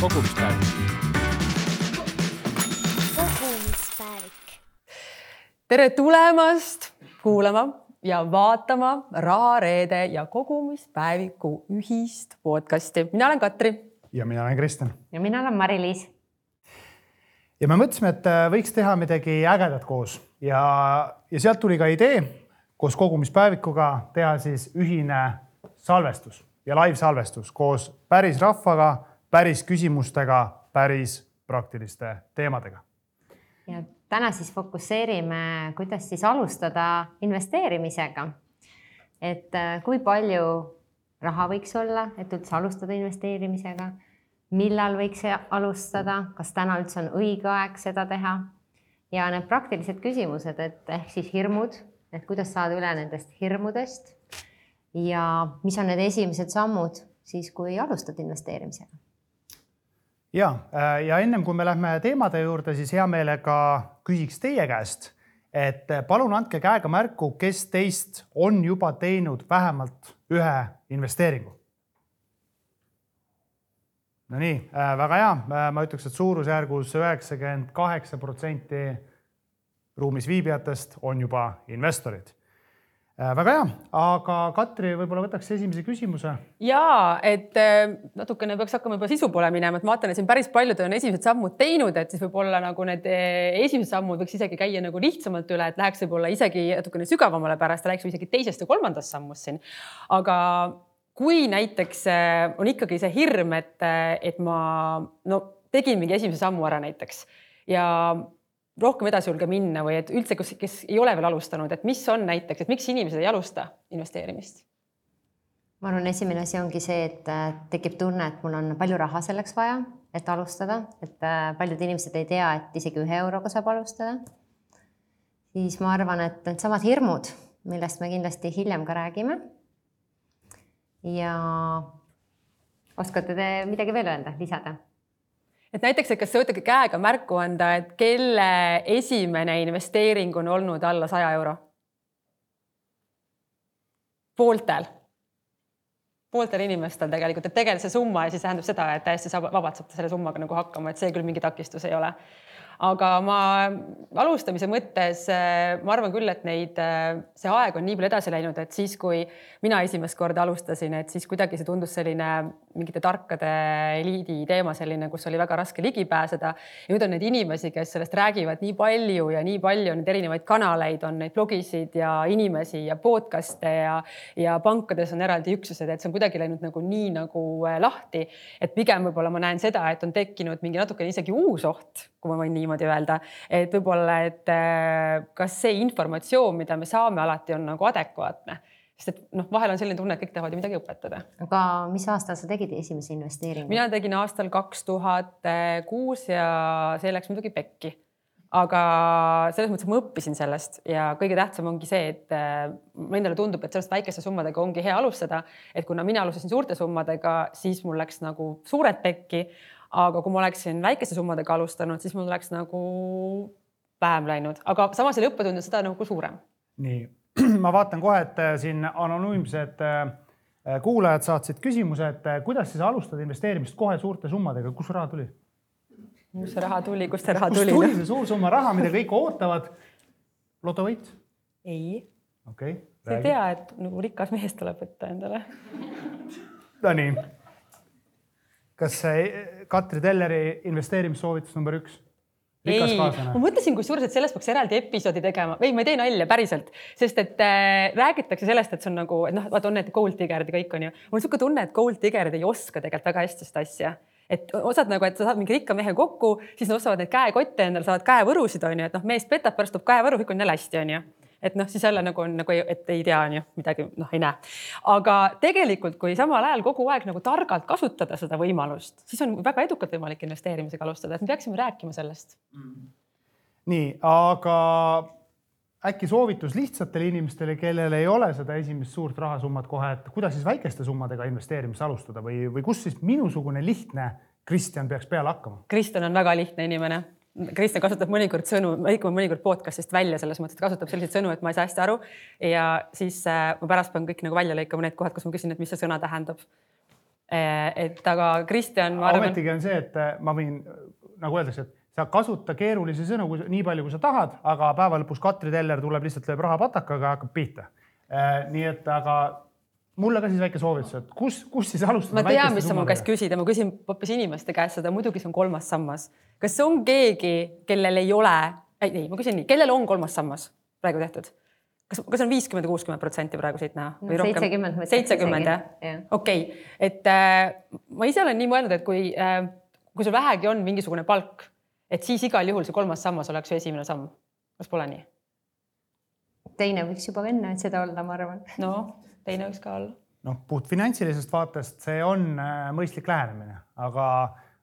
kogumispäevik. kogumispäevik. tere tulemast kuulama ja vaatama Raha Reede ja kogumispäeviku ühist podcasti. mina olen Katri. ja mina olen Kristjan. ja mina olen Mari-Liis. ja me mõtlesime, et äh, võiks teha midagi ägedat koos ja, ja sealt tuli ka idee koos kogumispäevikuga teha siis ühine salvestus ja live salvestus koos päris rahvaga, päris küsimustega, päris praktiliste teemadega. ja täna siis fokusseerime, kuidas siis alustada investeerimisega. et äh, kui palju raha võiks olla, et üldse alustada investeerimisega, millal võiks alustada, kas täna üldse on õige aeg seda teha ja need praktilised küsimused, et ehk siis hirmud, et kuidas saada üle nendest hirmudest ja mis on need esimesed sammud siis, kui alustad investeerimisega? Ja, äh, ja ennem kui me lähme teemade juurde, siis hea meelega küsiks teie käest, et palun andke käega märku, kes teist on juba teinud vähemalt ühe investeeringu. Nonii, äh, väga hea, äh, ma ütleks, et suurusjärgus üheksakümmend kaheksa protsenti ruumis viibijatest on juba investorid Äh, väga hea, aga Katri, võib-olla võtaks esimese küsimuse. ja et äh, natukene peaks hakkama juba sisu poole minema, et ma vaatan, et siin päris paljud on esimesed sammud teinud, et siis võib-olla nagu need äh, esimesed sammud võiks isegi käia nagu lihtsamalt üle, et läheks võib-olla isegi natukene sügavamale pärast, räägiks isegi teisest ja kolmandast sammust siin. aga kui näiteks on ikkagi see hirm, et, et ma no tegin mingi esimese sammu ära näiteks ja rohkem edasi julge minna või et üldse, kes, kes ei ole veel alustanud, et mis on näiteks, et miks inimesed ei alusta investeerimist? ma arvan, esimene asi ongi see, et äh, tekib tunne, et mul on palju raha selleks vaja, et alustada, et äh, paljud inimesed ei tea, et isegi ühe euroga saab alustada. siis ma arvan, et needsamad hirmud, millest me kindlasti hiljem ka räägime. ja oskate te midagi veel öelda, lisada? Et näiteks, et kas sa võtad käega märku anda, et kelle esimene investeering on olnud alla saja euro? pooltel, pooltel inimestel tegelikult, et tegelikult see summa ja siis tähendab seda, et täiesti vabalt saab selle summaga nagu hakkama, et see küll mingi takistus ei ole aga ma alustamise mõttes, äh, ma arvan küll, et neid, äh, see aeg on nii palju edasi läinud, et siis, kui mina esimest korda alustasin, et siis kuidagi see tundus selline mingite tarkade eliidi teema selline, kus oli väga raske ligi pääseda. ja nüüd on neid inimesi, kes sellest räägivad nii palju ja nii palju neid erinevaid kanaleid, on neid blogisid ja inimesi ja podcast'e ja, ja pankades on eraldi üksused, et see on kuidagi läinud nagu nii nagu äh, lahti. et pigem võib-olla ma näen seda, et on tekkinud mingi natukene isegi uus oht, kui ma võin niimoodi niimoodi öelda, et võib-olla, et äh, kas see informatsioon, mida me saame alati on nagu adekvaatne sest et noh, vahel on selline tunne, et kõik tahavad ju midagi õpetada. aga mis aastal sa tegid esimese investeeringu? mina tegin aastal kaks tuhat kuus ja see läks muidugi pekki. aga selles mõttes ma õppisin sellest ja kõige tähtsam ongi see, et äh, mulle endale tundub, et sellest väikeste summadega ongi hea alustada, et kuna mina alustasin suurte summadega, siis mul läks nagu suured pekki aga kui ma oleksin väikeste summadega alustanud, siis mul oleks nagu vähem läinud, aga samas oli õppetund seda nagu suurem. nii, ma vaatan kohe, et äh, siin anonüümsed äh, kuulajad saatsid küsimuse, et äh, kuidas siis alustada investeerimist kohe suurte summadega, kust raha tuli? kust see raha tuli, kust see raha tuli? kust tuli see suur summa raha, mida kõik ootavad? lotovõit? ei. okei okay,. sa ei tea, et nagu rikas mees tuleb võtta endale Nonii kas Katri Telleri investeerimissoovitus number üks? ei, ma mõtlesin kusjuures, et sellest peaks eraldi episoodi tegema. Või ma ei tee nalja päriselt, sest et äh, räägitakse sellest, et see on nagu, et noh, vaata on need gold digger'id ja kõik on ju. mul on niisugune tunne, et gold digger'id ei oska tegelikult väga hästi seda asja. Et osad nagu, et sa saad mingi rikka mehe kokku, siis nad ostavad neid käekotte endale, saavad käevõrusid, on ju, et noh, mees petab, pärast toob käevõru, kõik on jälle hästi, on ju et noh, siis jälle nagu on nagu, et ei tea, on ju, midagi noh, ei näe. aga tegelikult, kui samal ajal kogu aeg nagu targalt kasutada seda võimalust, siis on väga edukalt võimalik investeerimisega alustada, et me peaksime rääkima sellest mm.. nii, aga äkki soovitus lihtsatele inimestele, kellel ei ole seda esimest suurt rahasummat kohe, et kuidas siis väikeste summadega investeerimist alustada või, või kus siis minusugune lihtne Kristjan peaks peale hakkama? Kristjan on väga lihtne inimene Kristjan kasutab mõnikord sõnu, ma lõikan mõnikord podcast'ist välja selles mõttes, et kasutab selliseid sõnu, et ma ei saa hästi aru. ja siis äh, ma pärast pean kõik nagu välja lõikama need kohad, kus ma küsin, et mis see sõna tähendab. et aga Kristjan, ma arvan. ometigi on see, et äh, ma võin nagu öeldakse, et sa kasuta keerulisi sõnu kui, nii palju, kui sa tahad, aga päeva lõpus Katri Teller tuleb lihtsalt lööb rahapatakaga ja hakkab pihta. nii et, aga mulle ka siis väike soovitus, et kus, kus siis alustada? ma tean, mis sa mu käest küsid ja ma küsin hoopis inimeste käest seda, muidugi see on kolmas sammas. kas on keegi, kellel ei ole, ei, ma küsin nii, kellel on kolmas sammas praegu tehtud? kas, kas on viiskümmend kuuskümmend protsenti praegu siit näha või rohkem? seitsekümmend. seitsekümmend jah? okei et äh, ma ise olen nii mõelnud, et kui äh,, kui sul vähegi on mingisugune palk, et siis igal juhul see kolmas sammas oleks ju esimene samm. kas pole nii? teine võiks juba enne seda olla, ma arvan. noh teine võiks ka olla. noh, puht finantsilisest vaatest see on äh, mõistlik lähenemine, aga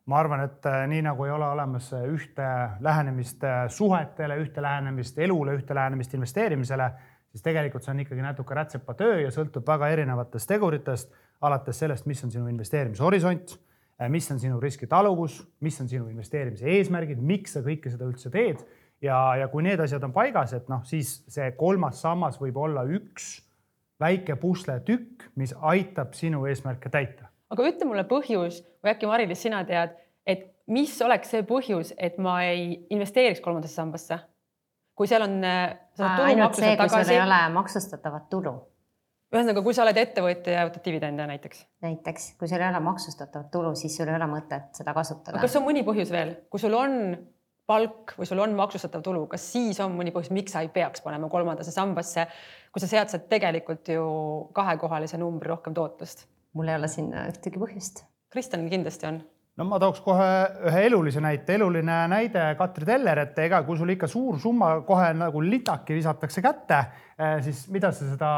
ma arvan, et äh, nii nagu ei ole olemas ühte lähenemist äh, suhetele, ühte lähenemist elule, ühte lähenemist investeerimisele, siis tegelikult see on ikkagi natuke rätsepatöö ja sõltub väga erinevatest teguritest, alates sellest, mis on sinu investeerimishorisont, mis on sinu riskitaluvus, mis on sinu investeerimise eesmärgid, miks sa kõike seda üldse teed ja, ja kui need asjad on paigas, et noh, siis see kolmas sammas võib olla üks väike pusletükk, mis aitab sinu eesmärke täita. aga ütle mulle põhjus või äkki Mari-Liis, sina tead, et mis oleks see põhjus, et ma ei investeeriks kolmandasse sambasse? kui seal on. Äh, ainult see, kui sul ei ole maksustatavat tulu. ühesõnaga, kui sa oled ettevõtja ja võtad dividende näiteks. näiteks, kui sul ei ole maksustatavat tulu, siis sul ei ole mõtet seda kasutada. kas on mõni põhjus veel, kui sul on palk või sul on maksustatav tulu, kas siis on mõni põhjus, miks sa ei peaks panema kolmandasse sambasse, kui sa sealt saad tegelikult ju kahekohalise numbri rohkem tootlust? mul ei ole siin ühtegi põhjust. Kristjanil kindlasti on no ma tooks kohe ühe elulise näite, eluline näide Katri Teller, et ega kui sul ikka suur summa kohe nagu litaki visatakse kätte, eh, siis mida sa seda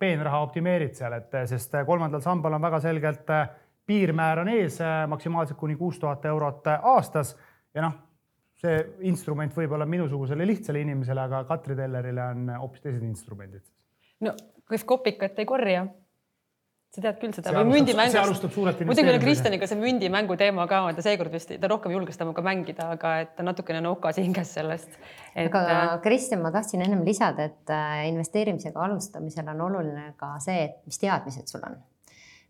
peenraha optimeerid seal, et eh, sest kolmandal sambal on väga selgelt eh, piirmäär on ees, maksimaalselt kuni kuus tuhat eurot aastas ja noh see instrument võib-olla minusugusele lihtsale inimesele, aga Katri Tellerile on hoopis teised instrumendid. no kes kopikat ei korja, sa tead küll seda. või mündimängust. muidugi oli Kristjaniga see mündimängu teema ka, ta seekord vist, ta rohkem julges temaga mängida, aga et ta natukene nokas hinges sellest et.... aga äh, Kristjan, ma tahtsin ennem lisada, et äh, investeerimisega alustamisel on oluline ka see, et mis teadmised sul on.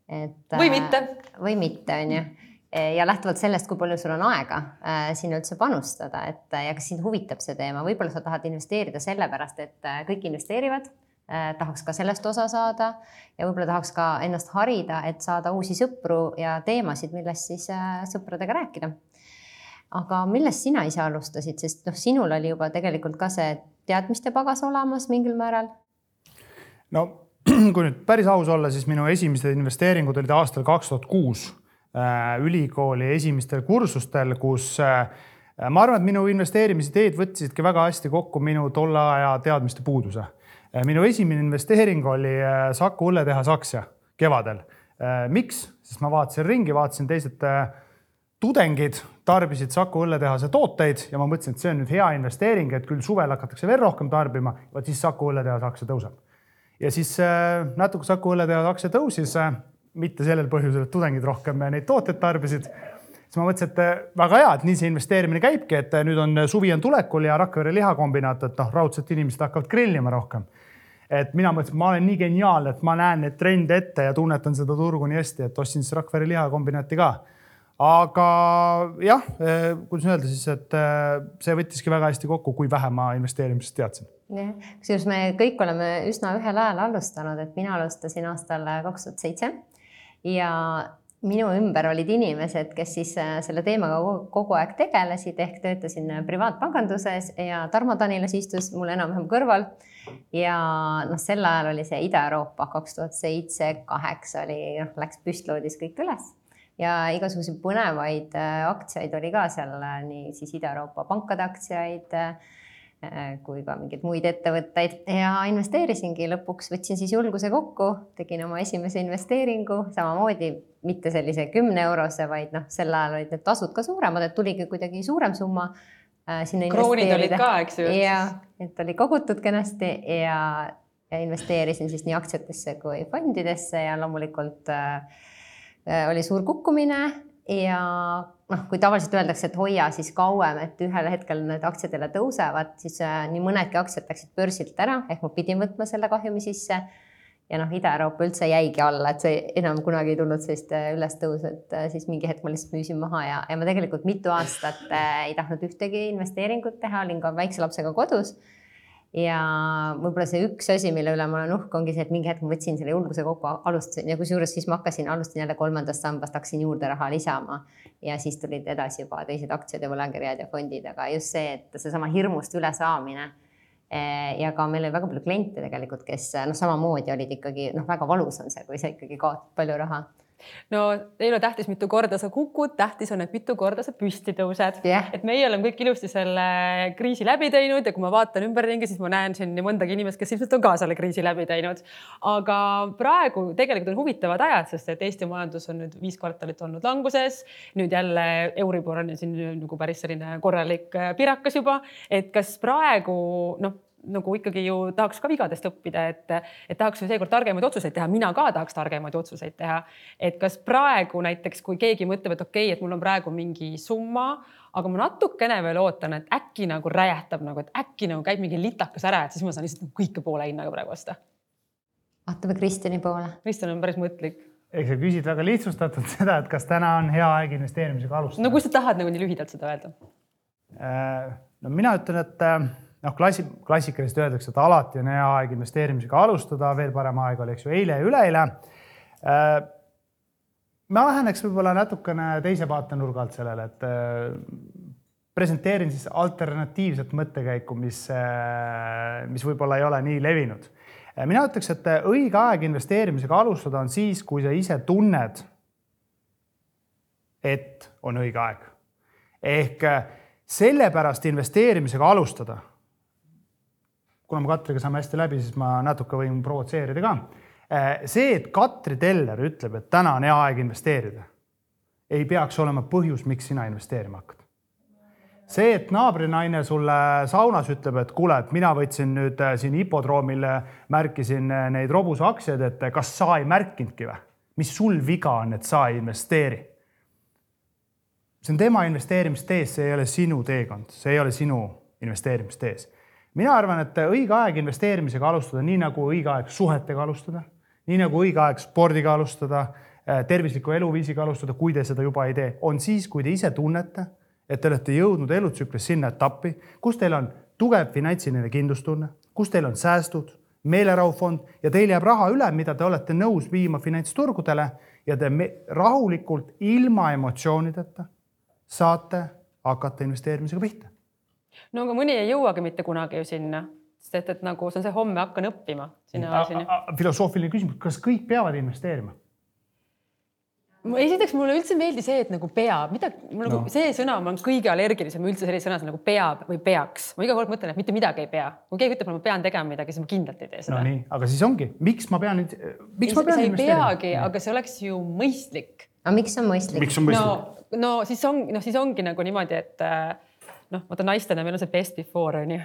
et. või mitte. Äh, või mitte, on ju Eh, ja lähtuvalt sellest, kui palju sul on aega äh, sinna üldse panustada, et äh, ja kas sind huvitab see teema, võib-olla sa tahad investeerida sellepärast, et kõik investeerivad tahaks ka sellest osa saada ja võib-olla tahaks ka ennast harida, et saada uusi sõpru ja teemasid, millest siis sõpradega rääkida. aga millest sina ise alustasid, sest noh, sinul oli juba tegelikult ka see teadmiste pagas olemas mingil määral? no kui nüüd päris aus olla, siis minu esimesed investeeringud olid aastal kaks tuhat kuus ülikooli esimestel kursustel, kus äh, ma arvan, et minu investeerimisideed võttisidki väga hästi kokku minu tolle aja teadmiste puuduse. Äh, minu esimene investeering oli Saku õlletehas aktsia kevadel. miks? sest ma vaatasin ringi, vaatasin teised tudengid tarbisid Saku õlletehase tooteid ja ma mõtlesin, et see on nüüd hea investeering, et küll suvel hakatakse veel rohkem tarbima, vot siis Saku õlletehase aktsia tõuseb. ja siis natuke Saku õlletehase aktsia tõusis mitte sellel põhjusel, et tudengid rohkem neid tooteid tarbisid. siis ma mõtlesin, et äh, väga hea, et nii see investeerimine käibki, et äh, nüüd on äh, suvi on tulekul ja Rakvere lihakombinaat, et noh, raudselt inimesed hakkavad grillima rohkem. et mina mõtlesin, et ma olen nii geniaalne, et ma näen neid trende ette ja tunnetan seda turgu nii hästi, et ostsin siis Rakvere lihakombinaati ka aga jah, kuidas öelda siis, et see võttiski väga hästi kokku, kui vähe ma investeerimisest teadsin. jah, kusjuures me kõik oleme üsna ühel ajal alustanud, et mina alustasin aastal kaks tuhat seitse ja minu ümber olid inimesed, kes siis äh, selle teemaga kogu aeg tegelesid, ehk töötasin äh, privaatpanganduses ja Tarmo Tanilas istus mul enam-vähem kõrval. ja noh, sel ajal oli see Ida-Euroopa kaks tuhat seitse, kaheksa oli, noh, läks püstloodis kõik üles ja igasuguseid põnevaid äh, aktsiaid oli ka seal, nii siis Ida-Euroopa pankade aktsiaid kui ka mingeid muid ettevõtteid ja investeerisingi lõpuks, võtsin siis julguse kokku, tegin oma esimese investeeringu, samamoodi mitte sellise kümne eurose, vaid noh, sel ajal olid need tasud ka suuremad, et tuligi kuidagi suurem summa äh, sinna kroonid olid ka, eks ju. ja, et oli kogutud kenasti ja, ja investeerisin siis nii aktsiatesse kui fondidesse ja loomulikult äh, äh oli suur kukkumine ja noh, kui tavaliselt öeldakse, et hoia siis kauem, et ühel hetkel need aktsiad jälle tõusevad, siis äh, nii mõnedki aktsiad läksid börsilt ära, ehk ma pidin võtma selle kahjumi sisse. ja noh, Ida-Euroopa üldse jäigi alla, et see enam kunagi ei tulnud sellist äh, ülestõusu, et äh, siis mingi hetk ma lihtsalt müüsin maha ja, ja ma tegelikult mitu aastat ei tahtnud ühtegi investeeringut teha, olin ka väikse lapsega kodus ja võib-olla see üks asi, mille üle ma olen uhke, ongi see, et mingi hetk ma võtsin selle julguse kokku, alustasin ja kusjuures siis ma hakkasin, alustasin jälle kolmandast sambast, hakkasin juurde raha lisama ja siis tulid edasi juba teised aktsiad ja võlakirjad ja fondid, aga just see, et seesama hirmust ülesaamine. eh, ja ka meil oli väga palju kliente tegelikult, kes noh, samamoodi olid ikkagi noh, väga valus on see, kui sa ikkagi kaotad palju raha no ei ole tähtis, mitu korda sa kukud, tähtis on, et mitu korda sa püsti tõused yeah.. et meie oleme kõik ilusti selle kriisi läbi teinud ja kui ma vaatan ümberringi, siis ma näen siin nii mõndagi inimest, kes ilmselt on ka selle kriisi läbi teinud. aga praegu tegelikult on huvitavad ajad, sest et Eesti majandus on nüüd viis kvartalit olnud languses. nüüd jälle Euribor on siin nagu päris selline korralik pirakas juba, et kas praegu noh nagu ikkagi ju tahaks ka vigadest õppida, et, et tahaks ju seekord targemaid otsuseid teha, mina ka tahaks targemaid otsuseid teha. et kas praegu näiteks, kui keegi mõtleb, et okei okay,, et mul on praegu mingi summa, aga ma natukene veel ootan, et äkki nagu räjähtab nagu, et äkki nagu käib mingi litakas ära, et siis ma saan lihtsalt kõike poole hinnaga praegu osta. vaatame Kristjani poole. Kristjan on päris mõtlik ehk sa küsid väga lihtsustatult seda, et kas täna on hea aeg investeerimisega alustada? no kui sa tahad nagu nii lühidalt seda öelda? Äh, no mina ütlen, et äh, noh, klassi, klassikaliselt öeldakse, et alati on hea aeg investeerimisega alustada, veel parem aeg oli, eks ju, eile ja üleeile. Äh, ma läheneks võib-olla natukene teise vaatenurga alt sellele, et äh, presenteerin siis alternatiivset mõttekäiku, mis, äh, mis võib-olla ei ole nii levinud. mina ütleks, et õige aeg investeerimisega alustada on siis, kui sa ise tunned, et on õige aeg. ehk sellepärast investeerimisega alustada kuna me Katriga saame hästi läbi, siis ma natuke võin provotseerida ka. Eh, see, et Katri Teller ütleb, et täna on hea aeg investeerida, ei peaks olema põhjus, miks sina investeerima hakkad. see, et naabrinaine sulle saunas ütleb, et kuule, et mina võtsin nüüd eh, siin hipodroomil, märkisin eh, neid robuseaktsiaid, et kas sa ei märkinudki või? mis sul viga on, et sa ei investeeri? see on tema investeerimistees, see ei ole sinu teekond, see ei ole sinu investeerimistees mina arvan, et õige aeg investeerimisega alustada, nii nagu õige aeg suhetega alustada, nii nagu õige aeg spordiga alustada, äh, tervisliku eluviisiga alustada, kui te seda juba ei tee, on siis, kui te ise tunnete, et te olete jõudnud elutsüklis sinna etappi, kus teil on tugev finantsiline kindlustunne, kus teil on säästud, meelerahufond ja teil jääb raha üle, mida te olete nõus viima finantsturgudele ja te rahulikult ilma emotsioonideta saate hakata investeerimisega pihta no aga mõni ei jõuagi mitte kunagi ju sinna, sest et, et nagu see on see homme hakkan õppima sinna. filosoofiline küsimus, kas kõik peavad investeerima? esiteks mulle üldse ei meeldi see, et nagu peab, mida mul nagu no. see sõna, ma olen kõige allergilisem üldse sellise sõnas nagu peab või peaks. ma iga kord mõtlen, et mitte midagi ei pea. kui keegi ütleb, et ma pean tegema midagi, siis ma kindlalt ei tee seda. no nii, aga siis ongi, miks ma pean, miks ei, ma pean investeerima? peagi, aga see oleks ju mõistlik. aga miks on mõistlik? miks on mõistlik? no, no siis on, noh, siis ongi nagu niimoodi, et äh, noh, vaata naistena meil on see best before on ju.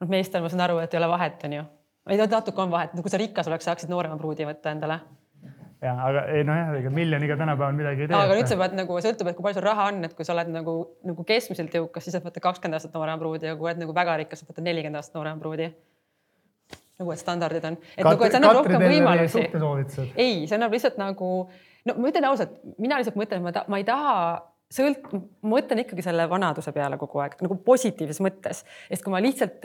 noh, meestel ma saan aru, et ei ole vahet, on ju. ei natuke on vahet, kui sa rikas oleks, saaksid noorema pruudi võtta endale ja aga ei nojah, ega miljoniga tänapäeval midagi ei tee. aga nüüd sa pead nagu, sõltub, et kui palju sul raha on, et kui sa oled nagu, nagu keskmiselt jõukas, siis saad võtta kakskümmend aastat noorema pruudi ja kui oled nagu väga rikas, saad võtta nelikümmend aastat noorema pruudi. nagu et standardid on, et Katri, nagu, et see annab rohkem võimalusi. ei, see annab lihtsalt nagu, no ma ütlen ausalt, mina lihtsalt mõtlen, ma, ma ei taha sõlt-, ma mõtlen ikkagi selle vanaduse peale kogu aeg nagu positiivses mõttes, sest kui ma lihtsalt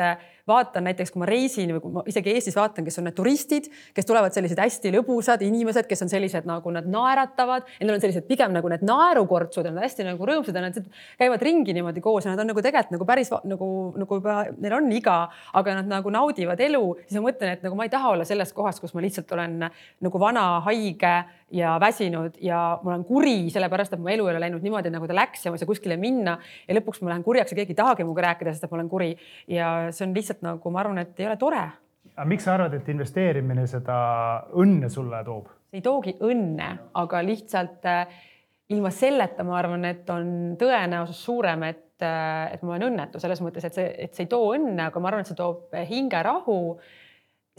vaatan näiteks, kui ma reisin või kui ma isegi Eestis vaatan, kes on need turistid, kes tulevad sellised hästi lõbusad inimesed, kes on sellised nagu nad naeratavad, neil on sellised pigem nagu need naerukortsud ja nad hästi nagu rõõmsad ja nad käivad ringi niimoodi koos ja nad on nagu tegelikult nagu päris nagu, nagu juba neil on iga, aga nad nagu naudivad elu, siis ma mõtlen, et nagu ma ei taha olla selles kohas, kus ma lihtsalt olen nagu vana, haige ja väsinud ja ma olen kuri sellepärast, et mu elu ei ole läinud niimoodi, nagu ta läks ja ma ei saa kuskile minna. Ja lõpuks ma lähen kurjaks ja keegi ei tahagi minuga rääkida, sest et ma olen kuri. Ja see on lihtsalt nagu ma arvan, et ei ole tore. aga miks sa arvad, et investeerimine seda õnne sulle toob? see ei toogi õnne, aga lihtsalt äh, ilma selleta ma arvan, et on tõenäosus suurem, et, äh, et ma olen õnnetu selles mõttes, et see, et see ei too õnne, aga ma arvan, et see toob hingerahu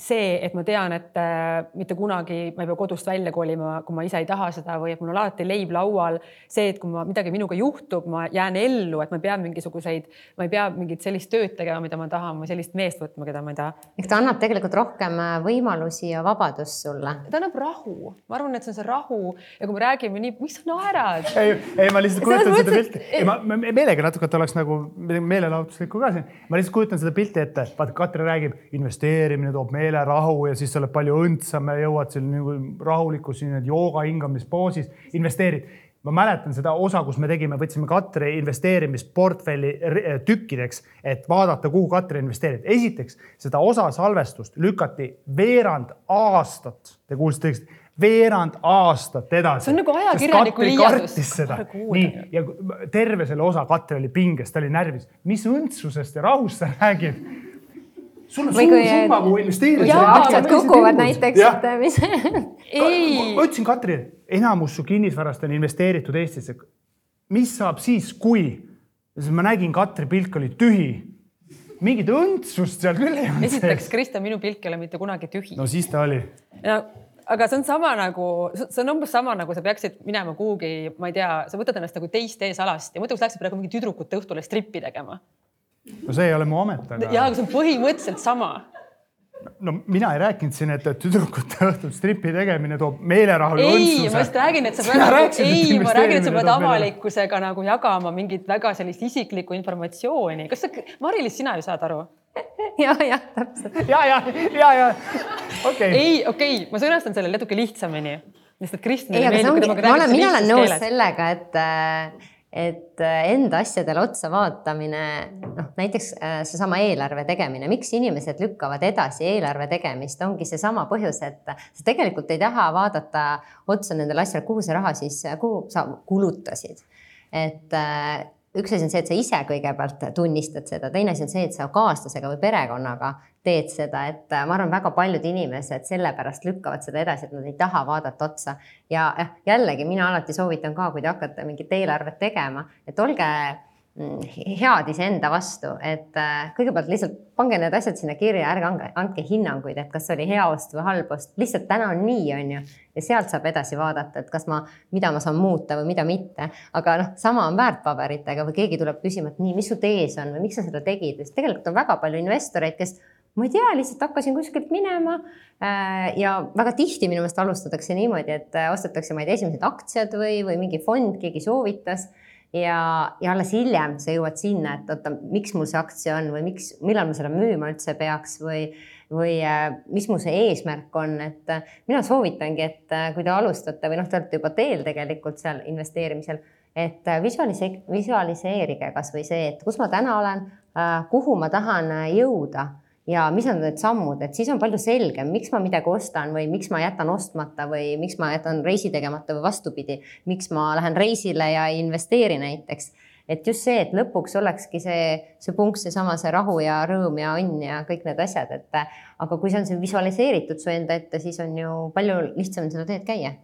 see, et ma tean, et äh, mitte kunagi ma ei pea kodust välja kolima, kui ma ise ei taha seda või et mul on alati leib laual. see, et kui ma midagi minuga juhtub, ma jään ellu, et ma ei pea mingisuguseid, ma ei pea mingit sellist tööd tegema, mida ma tahan või sellist meest võtma, keda ma ei taha. ehk ta annab tegelikult rohkem äh, võimalusi ja vabadust sulle. ta annab rahu, ma arvan, et see on see rahu ja kui me räägime nii, miks sa naerad? ei, ei ma lihtsalt kujutan seda pilti, ma ma meelega natuke, et oleks nagu meelelahutuslikku ka siin. ma lihtsalt kujutan seda pilti ette, vaata Katri räägib, investeerimine toob meelerahu ja siis sa oled palju õndsam ja jõuad seal nagu rahulikus siin jooga hingamispoosis, investeerid ma mäletan seda osa, kus me tegime, võtsime Katri investeerimisportfelli ri- tükkideks, et vaadata, kuhu Katri investeerib. esiteks seda osa salvestust lükati veerand aastat, te kuulsite õigesti, veerand aastat edasi. See on nagu ajakirjaniku liialdus. nii ja terve selle osa Katri oli pinges, ta oli närvis. mis õndsusest ja rahust sa räägid? Sul on Või suur kui- summa, kuhu investeerida. Jaa, aktsiad kukuvad näiteks, et mis ei ma ütlesin Katrile, enamus su kinnisvarast on investeeritud Eestisse. mis saab siis, kui? siis ma nägin, Katri pilk oli tühi. mingit õndsust seal küll ei olnud esiteks. Krista, minu pilk ei ole mitte kunagi tühi no siis ta oli. ja aga see on sama nagu, see on umbes sama nagu sa peaksid minema kuhugi, ma ei tea, sa võtad ennast nagu teist ees alasti ja mõtle, kui sa läheksid praegu mingi tüdrukute õhtule strippi tegema. No see ei ole mu amet, ja aga aga see on põhimõtteliselt sama. no mina ei rääkinud siin, et tüdrukute õhtul stripi tegemine toob meelerahu ei, ma just räägin, et sa pead, ei, ma räägin, et sa pead toob meele- avalikkusega nagu jagama mingit väga sellist isiklikku informatsiooni. kas sa, Mari-Liis, sina ju saad aru? ja, jah, täpselt. ja, ja, ja, ja okei okay.. ei, okei okay,, ma sõnastan selle natuke lihtsamini, aga see meeldib, kui temaga ma olen, mina olen räägitakse nõus sellega, et, et enda asjadele otsa vaatamine, noh näiteks äh, seesama eelarve tegemine, miks inimesed lükkavad edasi eelarve tegemist, ongi seesama põhjus, et sa tegelikult ei taha vaadata otsa nendele asjadele, kuhu see raha siis, kuhu sa kulutasid. et äh, üks asi on see, et sa ise kõigepealt tunnistad seda, teine asi on see, et sa kaaslasega või perekonnaga teed seda, et äh, ma arvan, väga paljud inimesed sellepärast lükkavad seda edasi, et nad ei taha vaadata otsa. ja jah, jällegi mina alati soovitan ka, kui te hakkate mingit eelarvet tegema, et olge head iseenda vastu, et äh, kõigepealt lihtsalt pange need asjad sinna kirja, ärge andke, andke hinnanguid, et kas oli hea ost või halb ost, lihtsalt täna on nii, on ju. ja sealt saab edasi vaadata, et kas ma, mida ma saan muuta või mida mitte. aga noh, sama on väärtpaberitega või keegi tuleb küsima, et nii, mis su tees on või miks sa seda tegid, sest tegelikult on väga palju investoreid, kes ma ei tea, lihtsalt hakkasin kuskilt minema äh, ja väga tihti minu meelest alustatakse niimoodi, et äh, ostetakse, ma ei tea, esimesed aktsiad või, või mingi fond, keegi soovitas ja, ja alles hiljem sa jõuad sinna, et oota, miks mul see aktsia on või miks, millal ma seda müüma üldse peaks või, või äh, mis mu see eesmärk on, et äh, mina soovitangi, et äh, kui te alustate või noh, te olete juba teel tegelikult seal investeerimisel, et visualise-, visualiseerige kasvõi see, et kus ma täna olen, kuhu ma tahan jõuda ja mis on need sammud, et siis on palju selgem, miks ma midagi ostan või miks ma jätan ostmata või miks ma jätan reisi tegemata või vastupidi, miks ma lähen reisile ja ei investeeri näiteks. et just see, et lõpuks olekski see, see punkt, seesama see rahu ja rõõm ja õnn ja kõik need asjad, et aga kui see on see visualiseeritud su enda ette, siis on ju palju lihtsam seda teed käia.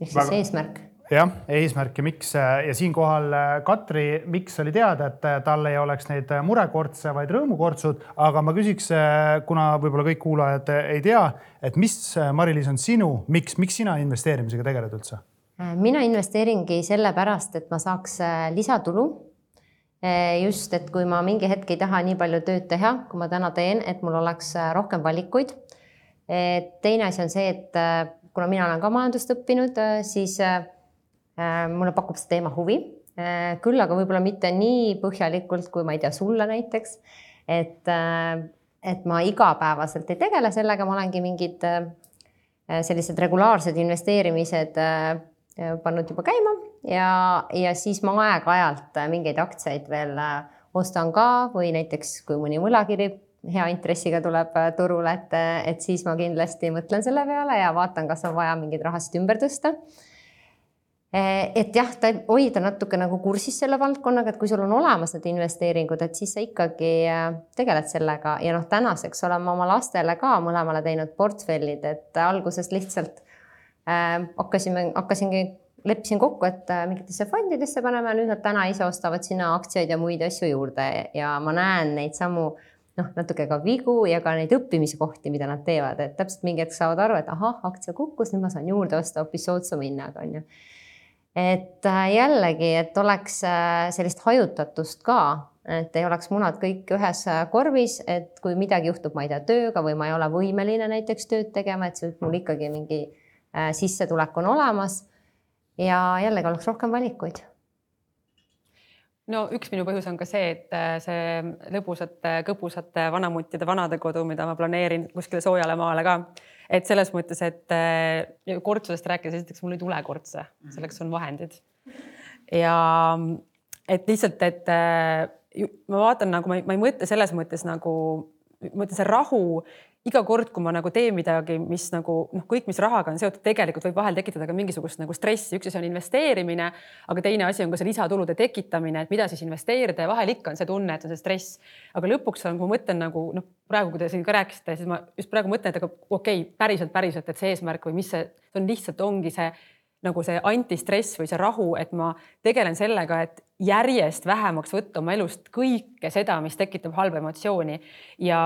ehk siis Väga- eesmärk jah, eesmärk ja miks ja siinkohal äh, Katri, miks oli teada, et äh, tal ei oleks neid murekortse, vaid rõõmukortsud, aga ma küsiks, kuna võib-olla kõik kuulajad äh, ei tea, et mis, Mari-Liis, on sinu, miks, miks sina investeerimisega tegeled üldse? mina investeeringi sellepärast, et ma saaks äh, lisatulu. just, et kui ma mingi hetk ei taha nii palju tööd teha, kui ma täna teen, et mul oleks äh, rohkem valikuid. teine asi on see, et äh, kuna mina olen ka majandust õppinud, siis äh, äh, mulle pakub see teema huvi. küll aga võib-olla mitte nii põhjalikult, kui ma ei tea, sulle näiteks. et, et ma igapäevaselt ei tegele sellega, ma olengi mingid äh, sellised regulaarsed investeerimised äh, pannud juba käima ja, ja siis ma aeg-ajalt mingeid aktsiaid veel äh, ostan ka või näiteks kui mõni võlakiri hea intressiga tuleb äh, turule, et, et siis ma kindlasti mõtlen selle peale ja vaatan, kas on vaja mingeid rahasid ümber tõsta. Et jah, ta hoida natuke nagu kursis selle valdkonnaga, et kui sul on olemas need investeeringud, et siis sa ikkagi äh, tegeled sellega. Ja noh, tänaseks olen ma oma lastele ka mõlemale teinud portfellid, et alguses lihtsalt äh, hakkasime, hakkasingi, leppisin kokku, et äh, mingitesse fondidesse paneme, nüüd nad täna ise ostavad sinna aktsiaid ja muid asju juurde. Ja ma näen neid samu noh, natuke ka vigu ja ka neid õppimiskohti, mida nad teevad, et täpselt mingi hetk saavad aru, et ahah, aktsia kukkus, nüüd ma saan juurde osta hoopis soodsama hinnaga, on ju. Et äh, jällegi, et oleks äh, sellist hajutatust ka, et ei oleks munad kõik ühes äh, korvis, et kui midagi juhtub, ma ei tea, tööga või ma ei ole võimeline näiteks tööd tegema, et siis mul ikkagi mingi sissetulek on olemas. ja jällegi oleks rohkem valikuid no üks minu põhjus on ka see, et see lõbusate, kõbusate vanamuttide vanadekodu, mida ma planeerin kuskile soojale maale ka, et selles mõttes, et äh, kortsusest rääkides, esiteks mul ei tule kortse, selleks on vahendid. ja et lihtsalt, et äh, ma vaatan nagu ma ei, ma ei mõtle selles mõttes nagu, ma mõtlen see rahu iga kord, kui ma nagu teen midagi, mis nagu noh, kõik, mis rahaga on seotud, tegelikult võib vahel tekitada ka mingisugust nagu stressi, üks asi on investeerimine, aga teine asi on ka see lisatulude tekitamine, et mida siis investeerida ja vahel ikka on see tunne, et on see stress. aga lõpuks on, kui ma mõtlen nagu noh, praegu, kui te siin ka rääkisite, siis ma just praegu mõtlen, et aga okei okay,, päriselt, päriselt, et see eesmärk või mis see, see on lihtsalt ongi see nagu see antistress või see rahu, et ma tegelen sellega, et järjest vähemaks võtta oma elust kõike seda, mis tekitab halba emotsiooni. ja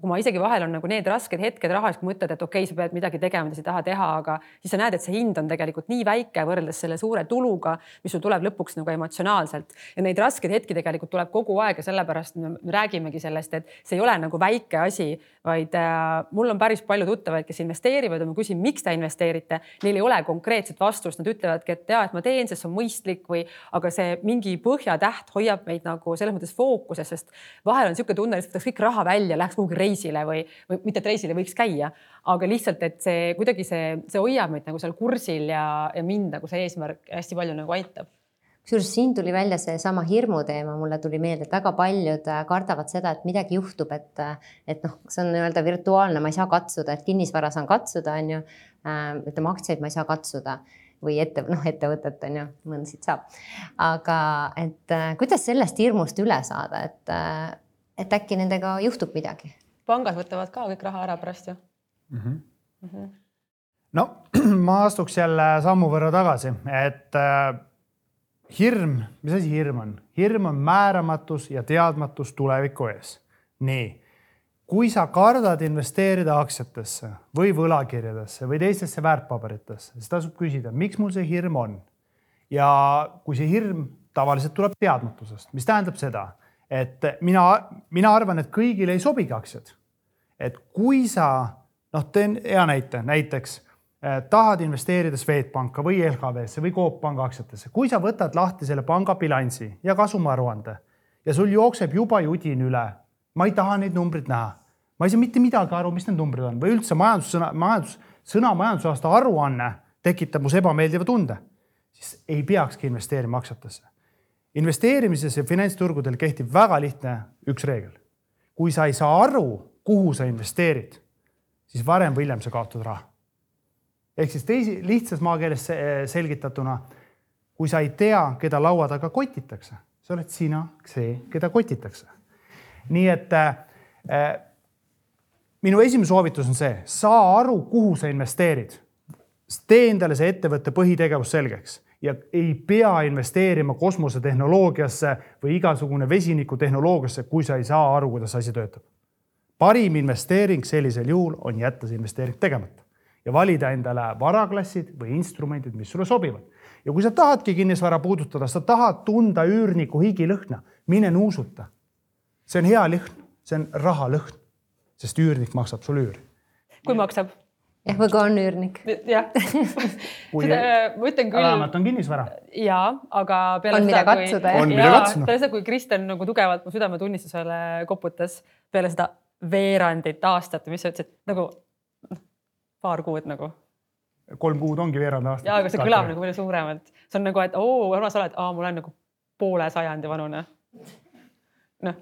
kui ma isegi vahel on nagu need rasked hetked rahas, kui mõtled, et okei okay,, sa pead midagi tegema, mida sa ei taha teha, aga siis sa näed, et see hind on tegelikult nii väike võrreldes selle suure tuluga, mis sul tuleb lõpuks nagu emotsionaalselt. ja neid raskeid hetki tegelikult tuleb kogu aeg ja sellepärast me räägimegi sellest, et see ei ole nagu väike asi, vaid äh, mul on päris palju tuttavaid, kes investeerivad ja ma küsin, miks te investeerite. Neil ei ole konkreetset vastust, nad ütlevadki, et ja, et ma teen, sest see on mõistlik või, aga see mingi põhjatäht hoiab meid nagu selles mõttes fookuses, sest vahel on niisugune tunne, et võtaks kõik raha välja, läheks kuhugi reisile või, või mitte, et reisile võiks käia, aga lihtsalt, et see kuidagi see, see hoiab meid nagu seal kursil ja, ja mind nagu see eesmärk hästi palju nagu aitab kusjuures siin tuli välja seesama hirmu teema, mulle tuli meelde, et väga paljud äh, kardavad seda, et midagi juhtub, et, äh, et noh, see on nii-öelda virtuaalne, ma ei saa katsuda, et kinnisvara saan katsuda, on ju. Äh, ütleme, aktsiaid ma ei saa katsuda või ette, noh, ettevõtet on ju, mõndasid saab. aga et äh, kuidas sellest hirmust üle saada, et äh,, et äkki nendega juhtub midagi? pangad võtavad ka kõik raha ära pärast ju mm. -hmm. Mm -hmm. no ma astuks jälle sammu võrra tagasi, et äh, hirm, mis asi hirm on? hirm on määramatus ja teadmatus tuleviku ees. nii kui sa kardad investeerida aktsiatesse või võlakirjadesse või teistesse väärtpaberitesse, siis tasub küsida, miks mul see hirm on. ja kui see hirm tavaliselt tuleb teadmatusest, mis tähendab seda, et mina, mina arvan, et kõigile ei sobigi aktsiad. et kui sa noh, teen hea näite, näiteks eh, tahad investeerida Swedbanka või LHV-sse või Coop Panga aktsiatesse, kui sa võtad lahti selle panga bilansi ja kasumiaruande ja sul jookseb juba judin üle, ma ei taha neid numbreid näha ma ei saa mitte midagi aru, mis need numbrid on või üldse majandussõna, majandus, sõna majandusaasta aruanne tekitab mus ebameeldiva tunde, siis ei peakski investeerima aktsiatesse. investeerimises ja finantsturgudel kehtib väga lihtne üks reegel. kui sa ei saa aru, kuhu sa investeerid, siis varem või hiljem sa kaotad raha. ehk siis teisi, lihtsas maakeeles selgitatuna, kui sa ei tea, keda laua taga kotitakse, sa oled sina see, keda kotitakse. nii et äh, minu esimene soovitus on see, saa aru, kuhu sa investeerid. tee endale see ettevõtte põhitegevus selgeks ja ei pea investeerima kosmosetehnoloogiasse või igasugune vesinikutehnoloogiasse, kui sa ei saa aru, kuidas asi töötab. parim investeering sellisel juhul on jätta see investeering tegemata ja valida endale varaklassid või instrumendid, mis sulle sobivad. ja kui sa tahadki kinnisvara puudutada, sa tahad tunda üürniku higilõhna, mine nuusuta. see on hea lõhn, see on rahalõhn sest üürnik maksab sulle üüri. kui maksab? jah, või kui on üürnik. jah seda ma ütlen küll. vähemalt on kinnisvara. ja, aga peale on seda, kui. on mida katsuda. peale seda, kui Kristjan nagu tugevalt mu südametunnistusele koputas peale seda veerandit aastat või mis sa ütlesid, nagu paar kuud nagu kolm kuud ongi veerand aastat. ja, aga see kõlab nagu palju suuremalt, see on nagu, et oo, armas oled, aa, ma olen nagu poole sajandi vanune. noh,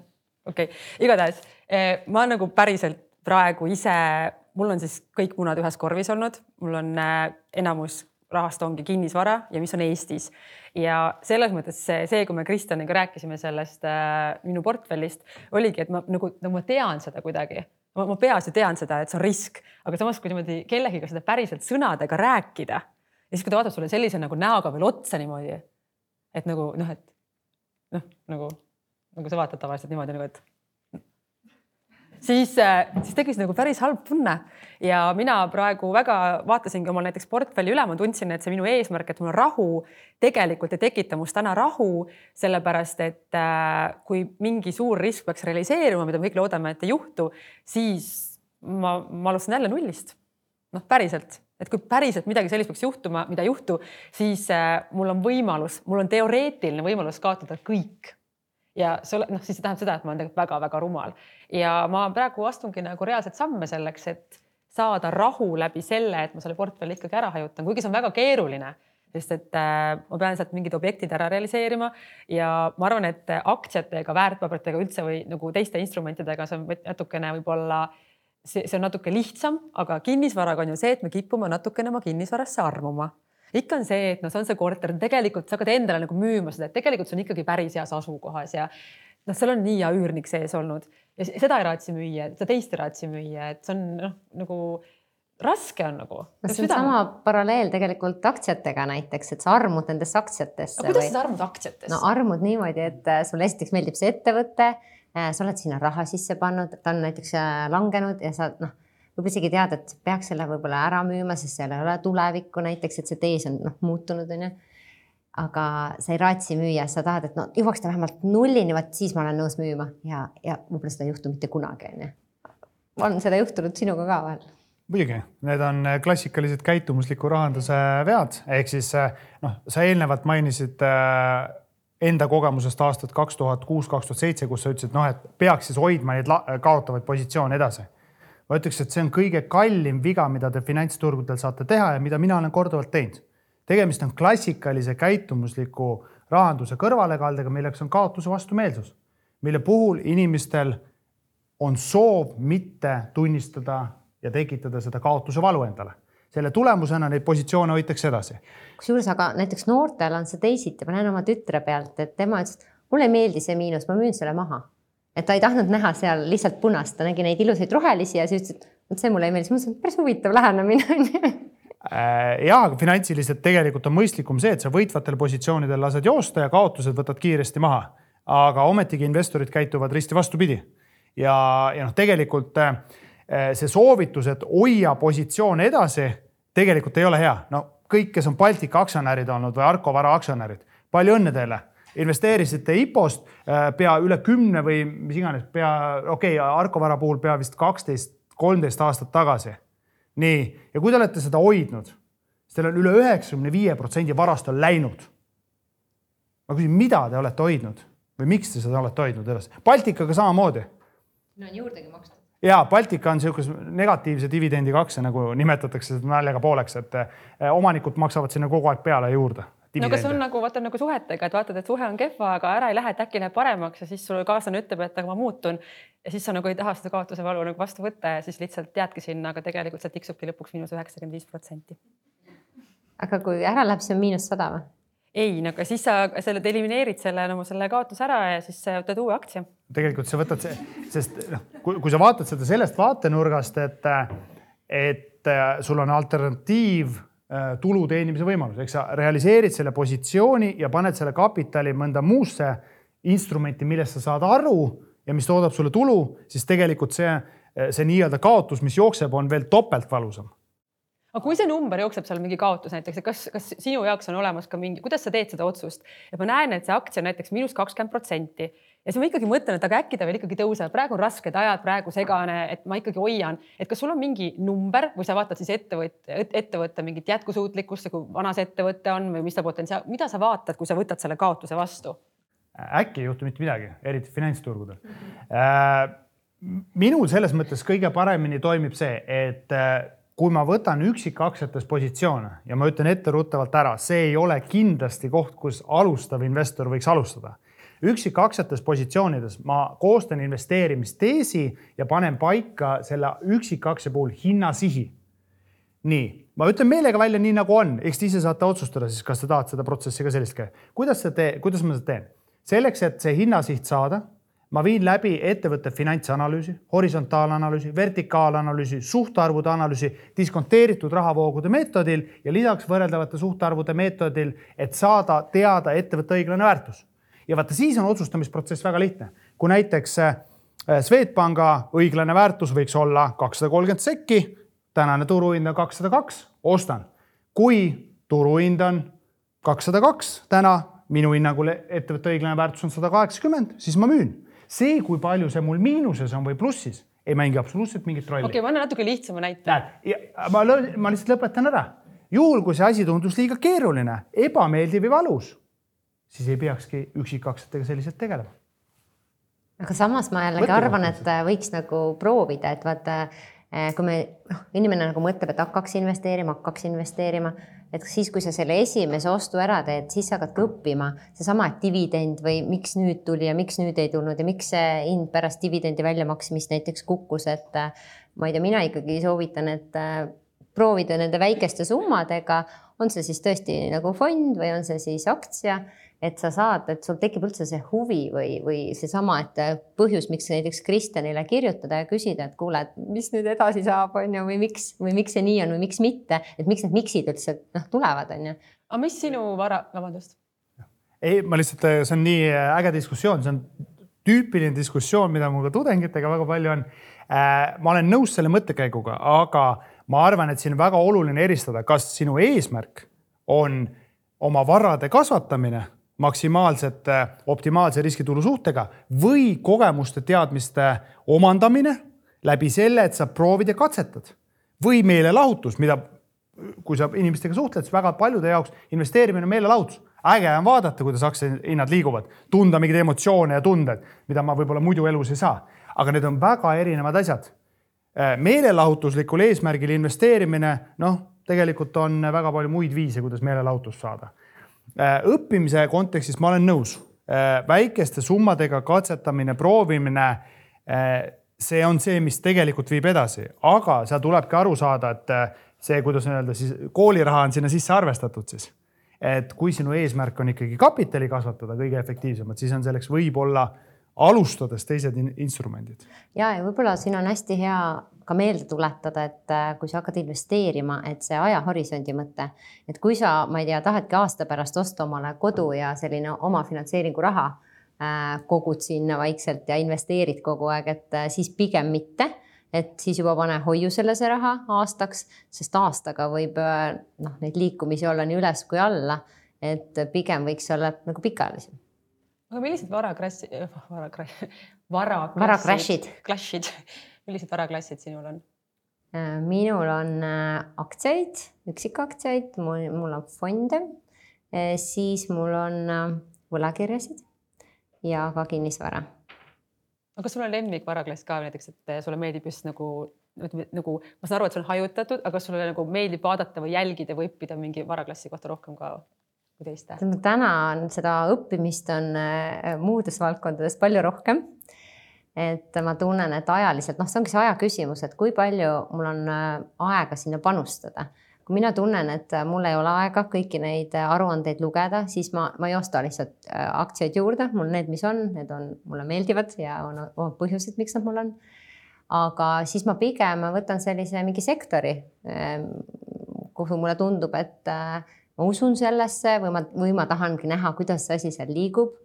okei okay., igatahes Eh, ma nagu päriselt praegu ise, mul on siis kõik munad ühes korvis olnud, mul on eh, enamus rahast ongi kinnisvara ja mis on Eestis. ja selles mõttes see, see, kui me Kristjaniga rääkisime sellest äh, minu portfellist, oligi, et ma nagu, nagu ma tean seda kuidagi. ma peas ju tean seda, et see on risk, aga samas, kui niimoodi kellegiga seda päriselt sõnadega rääkida ja siis, kui ta vaatab sulle sellise nagu näoga veel otsa niimoodi, et nagu noh, et noh, nagu, nagu sa vaatad tavaliselt niimoodi nagu, et siis, siis tekkis nagu päris halb tunne. Ja mina praegu väga vaatasingi omal näiteks portfelli üle, ma tundsin, et see minu eesmärk, et mul on rahu, tegelikult ei tekita must täna rahu, sellepärast et äh, kui mingi suur risk peaks realiseeruma, mida me kõik loodame, et ei juhtu, siis ma, ma alustan jälle nullist. noh, päriselt, et kui päriselt midagi sellist peaks juhtuma, mida ei juhtu, siis äh, mul on võimalus, mul on teoreetiline võimalus kaotada kõik ja see noh, siis see tähendab seda, et ma olen tegelikult väga-väga rumal. Ja ma praegu astungi nagu reaalseid samme selleks, et saada rahu läbi selle, et ma selle portfelli ikkagi ära hajutan, kuigi see on väga keeruline, sest et äh, ma pean sealt mingid objektid ära realiseerima ja ma arvan, et aktsiatega, väärtpaberitega üldse või nagu teiste instrumentidega see on natukene võib-olla see, see on natuke lihtsam, aga kinnisvaraga on ju see, et me kipume natukene oma kinnisvarasse armuma ikka on see, et noh, see on see korter, tegelikult sa hakkad endale nagu müüma seda, et tegelikult see on ikkagi päris heas asukohas ja noh, seal on nii hea üürnik sees olnud ja seda ei raatsi müüa, seda teist ei raatsi müüa, et see on noh, nagu raske on nagu. no see on sama paralleel tegelikult aktsiatega näiteks, et sa armud nendesse aktsiatesse. kuidas või... sa armud aktsiatesse? no armud niimoodi, et äh, sulle esiteks meeldib see ettevõte, äh, sa oled sinna raha sisse pannud, ta on näiteks äh, langenud ja sa noh võib isegi teada, et peaks selle võib-olla ära müüma, sest seal ei ole tulevikku näiteks, et see tees on noh muutunud, on ju. aga sa ei raatsi müüa, sa tahad, et no jõuaks ta vähemalt nullini, vot siis ma olen nõus müüma ja, ja võib-olla seda ei juhtu mitte kunagi, on ju. on seda juhtunud sinuga ka vahel? muidugi, need on äh, klassikalised käitumusliku rahanduse vead, ehk siis äh, noh, sa eelnevalt mainisid äh, enda kogemusest aastat kaks tuhat kuus, kaks tuhat seitse, kus sa ütlesid, noh, et peaks siis hoidma neid kaotavaid positsioone edasi ma ütleks, et see on kõige kallim viga, mida te finantsturgudel saate teha ja mida mina olen korduvalt teinud. tegemist on klassikalise käitumusliku rahanduse kõrvalekaldega, milleks on kaotuse vastumeelsus, mille puhul inimestel on soov mitte tunnistada ja tekitada seda kaotuse valu endale. selle tulemusena neid positsioone hoitakse edasi. kusjuures aga näiteks noortel on see teisiti, ma näen oma tütre pealt, et tema ütles, et mulle ei meeldi see miinus, ma müün selle maha et ta ei tahtnud näha seal lihtsalt punast, ta nägi neid ilusaid rohelisi ja siis ütles, et vot see mulle ei meeldi, siis ma mõtlesin, päris huvitav lähenemine on ju äh, ja, finantsiliselt tegelikult on mõistlikum see, et sa võitvatel positsioonidel lased joosta ja kaotused võtad kiiresti maha. aga ometigi investorid käituvad risti vastupidi. ja, ja noh, tegelikult äh, see soovitus, et hoia positsioone edasi, tegelikult ei ole hea. no kõik, kes on Baltika aktsionärid olnud või Arko Vara aktsionärid, palju õnne teile investeerisite IPO-st äh, pea üle kümne või mis iganes, pea, okei okay,, Arko Vara puhul pea vist kaksteist, kolmteist aastat tagasi. nii, ja kui te olete seda hoidnud, siis teil on üle üheksakümne viie protsendi varast on läinud. ma küsin, mida te olete hoidnud või miks te seda olete hoidnud edasi? Baltikaga samamoodi. no on juurdegi makstud ja Baltika on niisuguse negatiivse dividendiga aktsia, nagu nimetatakse naljaga pooleks, et eh, omanikud maksavad sinna kogu aeg peale juurde no aga see on nagu vaata nagu suhetega, et vaatad, et suhe on kehva, aga ära ei lähe, et äkki läheb paremaks ja siis sul kaaslane ütleb, et aga ma muutun. ja siis sa nagu ei taha seda kaotuse valu nagu vastu võtta ja siis lihtsalt jäädki sinna, aga tegelikult see tiksubki lõpuks miinus üheksakümmend viis protsenti. aga kui ära läheb, siis on miinus sada või? ei, no aga siis sa selle elimineerid selle nagu selle kaotuse ära ja siis võtad uue aktsia. tegelikult sa võtad see, sest noh, kui sa vaatad seda sellest vaatenurgast, et, et sul on alternatiiv tulu teenimise võimalus, eks sa realiseerid selle positsiooni ja paned selle kapitali mõnda muusse instrumenti, millest sa saad aru ja mis toodab sulle tulu, siis tegelikult see, see nii-öelda kaotus, mis jookseb, on veel topelt valusam aga kui see number jookseb seal mingi kaotus näiteks, kas, kas sinu jaoks on olemas ka mingi, kuidas sa teed seda otsust, et ma näen, et see aktsia on näiteks miinus kakskümmend protsenti ja siis ma ikkagi mõtlen, et aga äkki ta veel ikkagi tõuseb, praegu on rasked ajad, praegu segane, et ma ikkagi hoian, et kas sul on mingi number või sa vaatad siis ettevõtte, ettevõtte mingit jätkusuutlikkust, kui vana see ettevõte on või mis ta potentsiaal, mida sa vaatad, kui sa võtad selle kaotuse vastu? äkki ei juhtu mitte midagi, eriti finantsturgudel mm. -hmm. minul selles mõttes kõige paremini toimib see, et kui ma võtan üksikaktsiates positsioone ja ma ütlen etteruttavalt ära, see ei ole kindlasti koht, kus alustav investor võiks alustada. Üksikaktsiates positsioonides ma koostan investeerimisteesi ja panen paika selle üksikaksia puhul hinnasihi. nii, ma ütlen meelega välja, nii nagu on, eks te ise saate otsustada siis, kas te tahate seda protsessi ka sellist käia. kuidas see tee, kuidas ma seda teen? selleks, et see hinnasiht saada ma viin läbi ettevõtte finantsanalüüsi, horisontaalanalüüsi, vertikaalanalüüsi, suhtarvude analüüsi diskonteeritud rahavoogude meetodil ja lisaks võrreldavate suhtarvude meetodil, et saada teada ettevõtte õiglane väärtus. Ja vaata, siis on otsustamisprotsess väga lihtne. kui näiteks äh, Swedbanka õiglane väärtus võiks olla kakssada kolmkümmend sekki. tänane turuhind on kakssada kaks, ostan. kui turuhind on kakssada kaks täna, minu hinnangul ettevõtte õiglane väärtus on sada kaheksakümmend, siis ma müün. see, kui palju see mul miinuses on või plussis, ei mängi absoluutselt mingit rolli okei okay,, ma annan natuke lihtsama näite. näed, ma, ma lihtsalt lõpetan ära. juhul, kui see asi tundus liiga keeruline, ebameeldiv või valus, siis ei peakski üksikaktsiatega selliselt tegelema. aga samas ma jällegi arvan, et võiks nagu proovida, et vaata, kui me, noh, inimene nagu mõtleb, et hakkaks investeerima, hakkaks investeerima, et siis, kui sa selle esimese ostu ära teed, siis sa hakkadki õppima seesama dividend või miks nüüd tuli ja miks nüüd ei tulnud ja miks see hind pärast dividendi väljamaksmist näiteks kukkus, et ma ei tea, mina ikkagi soovitan, et proovida nende väikeste summadega, on see siis tõesti nagu fond või on see siis aktsia et sa saad, et sul tekib üldse see huvi või, või seesama, et põhjus, miks näiteks Kristjanile kirjutada ja küsida, et kuule, et mis nüüd edasi saab, on ju, või miks või miks see nii on või miks mitte, et miks need miksid üldse noh, tulevad, on ju. aga mis sinu vara, vabandust? ei, ma lihtsalt, see on nii äge diskussioon, see on tüüpiline diskussioon, mida mul ka tudengitega väga palju on. ma olen nõus selle mõttekäiguga, aga ma arvan, et siin on väga oluline eristada, kas sinu eesmärk on oma varade kasvatamine maksimaalselt optimaalse riskitulu suhtega või kogemuste, teadmiste omandamine läbi selle, et sa proovid ja katsetad või meelelahutus, mida, kui sa inimestega suhtled, siis väga paljude jaoks investeerimine on meelelahutus. äge on vaadata, kuidas aktsiahinnad liiguvad, tunda mingeid emotsioone ja tundeid, mida ma võib-olla muidu elus ei saa. aga need on väga erinevad asjad. meelelahutuslikul eesmärgil investeerimine, noh, tegelikult on väga palju muid viise, kuidas meelelahutust saada Äh, õppimise kontekstis ma olen nõus, äh, väikeste summadega katsetamine, proovimine, äh, see on see, mis tegelikult viib edasi, aga seal tulebki aru saada, et see, kuidas öelda siis kooliraha on sinna sisse arvestatud siis. et kui sinu eesmärk on ikkagi kapitali kasvatada kõige efektiivsemalt, siis on selleks võib-olla alustades teised in instrumendid. ja, ja võib-olla siin on hästi hea ka meelde tuletada, et äh, kui sa hakkad investeerima, et see ajahorisondi mõte, et kui sa, ma ei tea, tahadki aasta pärast osta omale kodu ja selline omafinantseeringu raha äh, kogud sinna vaikselt ja investeerid kogu aeg, et äh, siis pigem mitte. Et siis juba pane hoiusele see raha aastaks, sest aastaga võib noh, neid liikumisi olla nii üles kui alla, et pigem võiks olla nagu pikaajalisem. aga millised varakrassi, varakrassid, varaklassid, varakrassid, klassid millised varaklassid sinul on? Äh, minul on äh, aktsiaid, üksikaktsiaid, mul, mul on fonde, äh, siis mul on võlakirjasid ja ka kinnisvara. aga kas sul on lemmikvaraklass ka näiteks, et sulle meeldib just nagu nagu ma saan aru, et see on hajutatud, aga sulle nagu meeldib vaadata või jälgida või õppida mingi varaklassi kohta rohkem ka kui teiste? täna on seda õppimist on muudes valdkondades palju rohkem et ma tunnen, et ajaliselt, noh, see ongi see aja küsimus, et kui palju mul on äh, aega sinna panustada. kui mina tunnen, et mul ei ole aega kõiki neid aruandeid lugeda, siis ma, ma ei osta lihtsalt äh, aktsiaid juurde, mul need, mis on, need on, mulle meeldivad ja on omad põhjused, miks nad mul on. aga siis ma pigem võtan sellise mingi sektori, ähm, kuhu mulle tundub, et äh, ma usun sellesse või ma, või ma tahangi näha, kuidas see asi seal liigub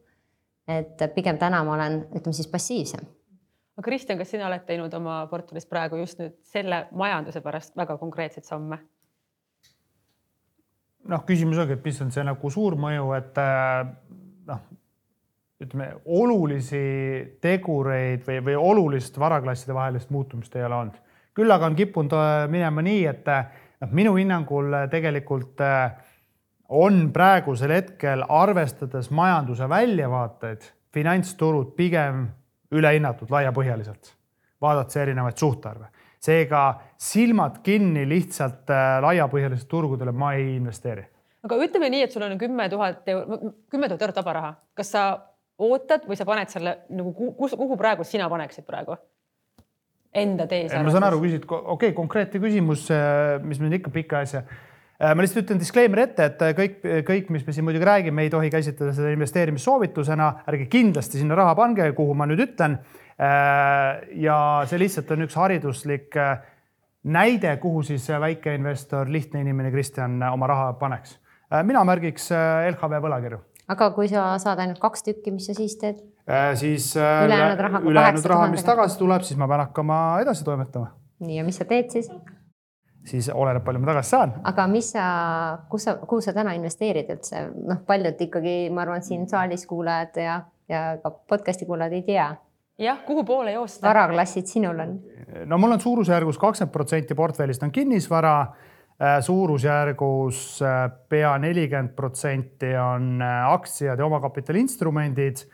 et pigem täna ma olen, ütleme siis passiivsem aga Kristjan, kas sina oled teinud oma portfellis praegu just nüüd selle majanduse pärast väga konkreetseid samme? noh, küsimus ongi, et mis on see nagu suur mõju, et äh, noh, ütleme olulisi tegureid või, või olulist varaklasside vahelist muutumist ei ole olnud. küll aga on kippunud äh, minema nii, et äh, noh, minu hinnangul tegelikult on praegusel hetkel, arvestades majanduse väljavaateid, finantsturud pigem ülehinnatud laiapõhjaliselt, vaadates erinevaid suhtarve. seega silmad kinni lihtsalt äh, laiapõhjalisele turgudele ma ei investeeri. aga ütleme nii, et sul on kümme tuhat kümme tuhat eurot vaba raha, kas sa ootad või sa paned selle nagu kus, kuhu praegu sina paneksid praegu? Enda tees. ma saan aru, küsid, okei okay,, konkreetne küsimus, äh, mis meil ikka pikka asja ma lihtsalt ütlen disclaimer ette, et äh, kõik, kõik, mis me siin muidugi räägime, ei tohi käsitleda seda investeerimissoovitusena, ärge kindlasti sinna raha pange, kuhu ma nüüd ütlen. Äh, ja see lihtsalt on üks hariduslik näide, kuhu siis väikeinvestor, lihtne inimene Kristjan oma raha paneks. mina märgiks LHV võlakirju. aga kui sa saad ainult kaks tükki, mis sa siis teed? siis äh, Ülejäänud raha, kui ülejäänud 8000 raha, mis tagasi tuleb, siis ma pean hakkama edasi toimetama. nii ja mis sa teed siis? Siis oleneb, palju ma tagasi saan. aga mis sa, kus sa, kuhu sa täna investeerid üldse, noh, paljud ikkagi, ma arvan, siin saalis kuulajad ja, ja ka podcast'i kuulajad ei tea. jah, kuhu poole joosta? varaklassid sinul on? no mul on suurusjärgus kakskümmend protsenti portfellist on kinnisvara äh, suurusjärgus äh, pea nelikümmend protsenti on äh, aktsiad ja omakapitali instrumendid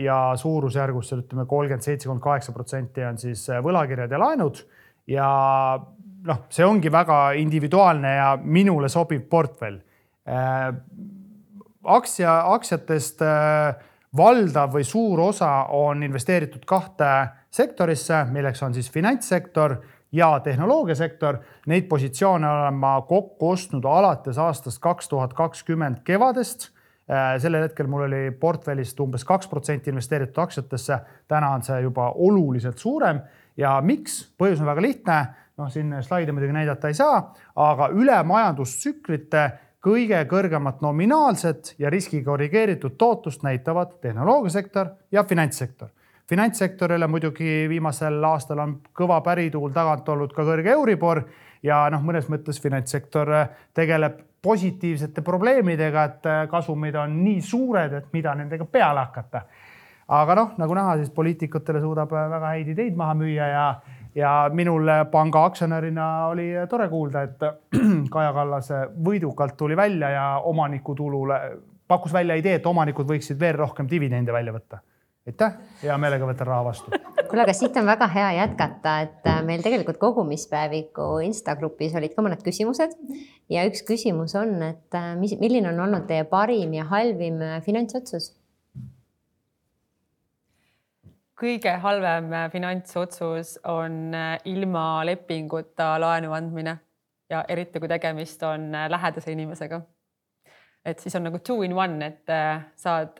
ja suurusjärgus seal ütleme kolmkümmend seitse, kolmkümmend kaheksa protsenti on siis võlakirjad ja laenud. ja noh, see ongi väga individuaalne ja minule sobiv portfell. aktsia, aktsiatest valdav või suur osa on investeeritud kahte sektorisse, milleks on siis finantssektor ja tehnoloogiasektor. Neid positsioone olen ma kokku ostnud alates aastast kaks tuhat kakskümmend kevadest. sellel hetkel mul oli portfellist umbes kaks protsenti investeeritud aktsiatesse, täna on see juba oluliselt suurem ja miks? põhjus on väga lihtne, noh, siin slaide muidugi näidata ei saa, aga üle majandustsüklite kõige kõrgemat nominaalset ja riski korrigeeritud tootlust näitavad tehnoloogiasektor ja finantssektor. finantssektorile muidugi viimasel aastal on kõva pärituul tagant olnud ka kõrge Euribor ja noh, mõnes mõttes finantssektor tegeleb positiivsete probleemidega, et kasumid on nii suured, et mida nendega peale hakata. aga noh, nagu näha, siis poliitikutele suudab väga häid ideid maha müüa ja ja minul panga aktsionärina oli tore kuulda, et Kaja Kallas võidukalt tuli välja ja omanikutulule pakkus välja idee, et omanikud võiksid veel rohkem dividende välja võtta. aitäh, hea meelega võtan raha vastu. kuule, aga siit on väga hea jätkata, et meil tegelikult kogumispäeviku Insta grupis olid ka mõned küsimused ja üks küsimus on, et mis, milline on olnud teie parim ja halvim finantsotsus kõige halvem äh, finantsotsus on äh, ilma lepinguta laenu andmine ja eriti kui tegemist on äh, lähedase inimesega. et siis on nagu two in one, et saad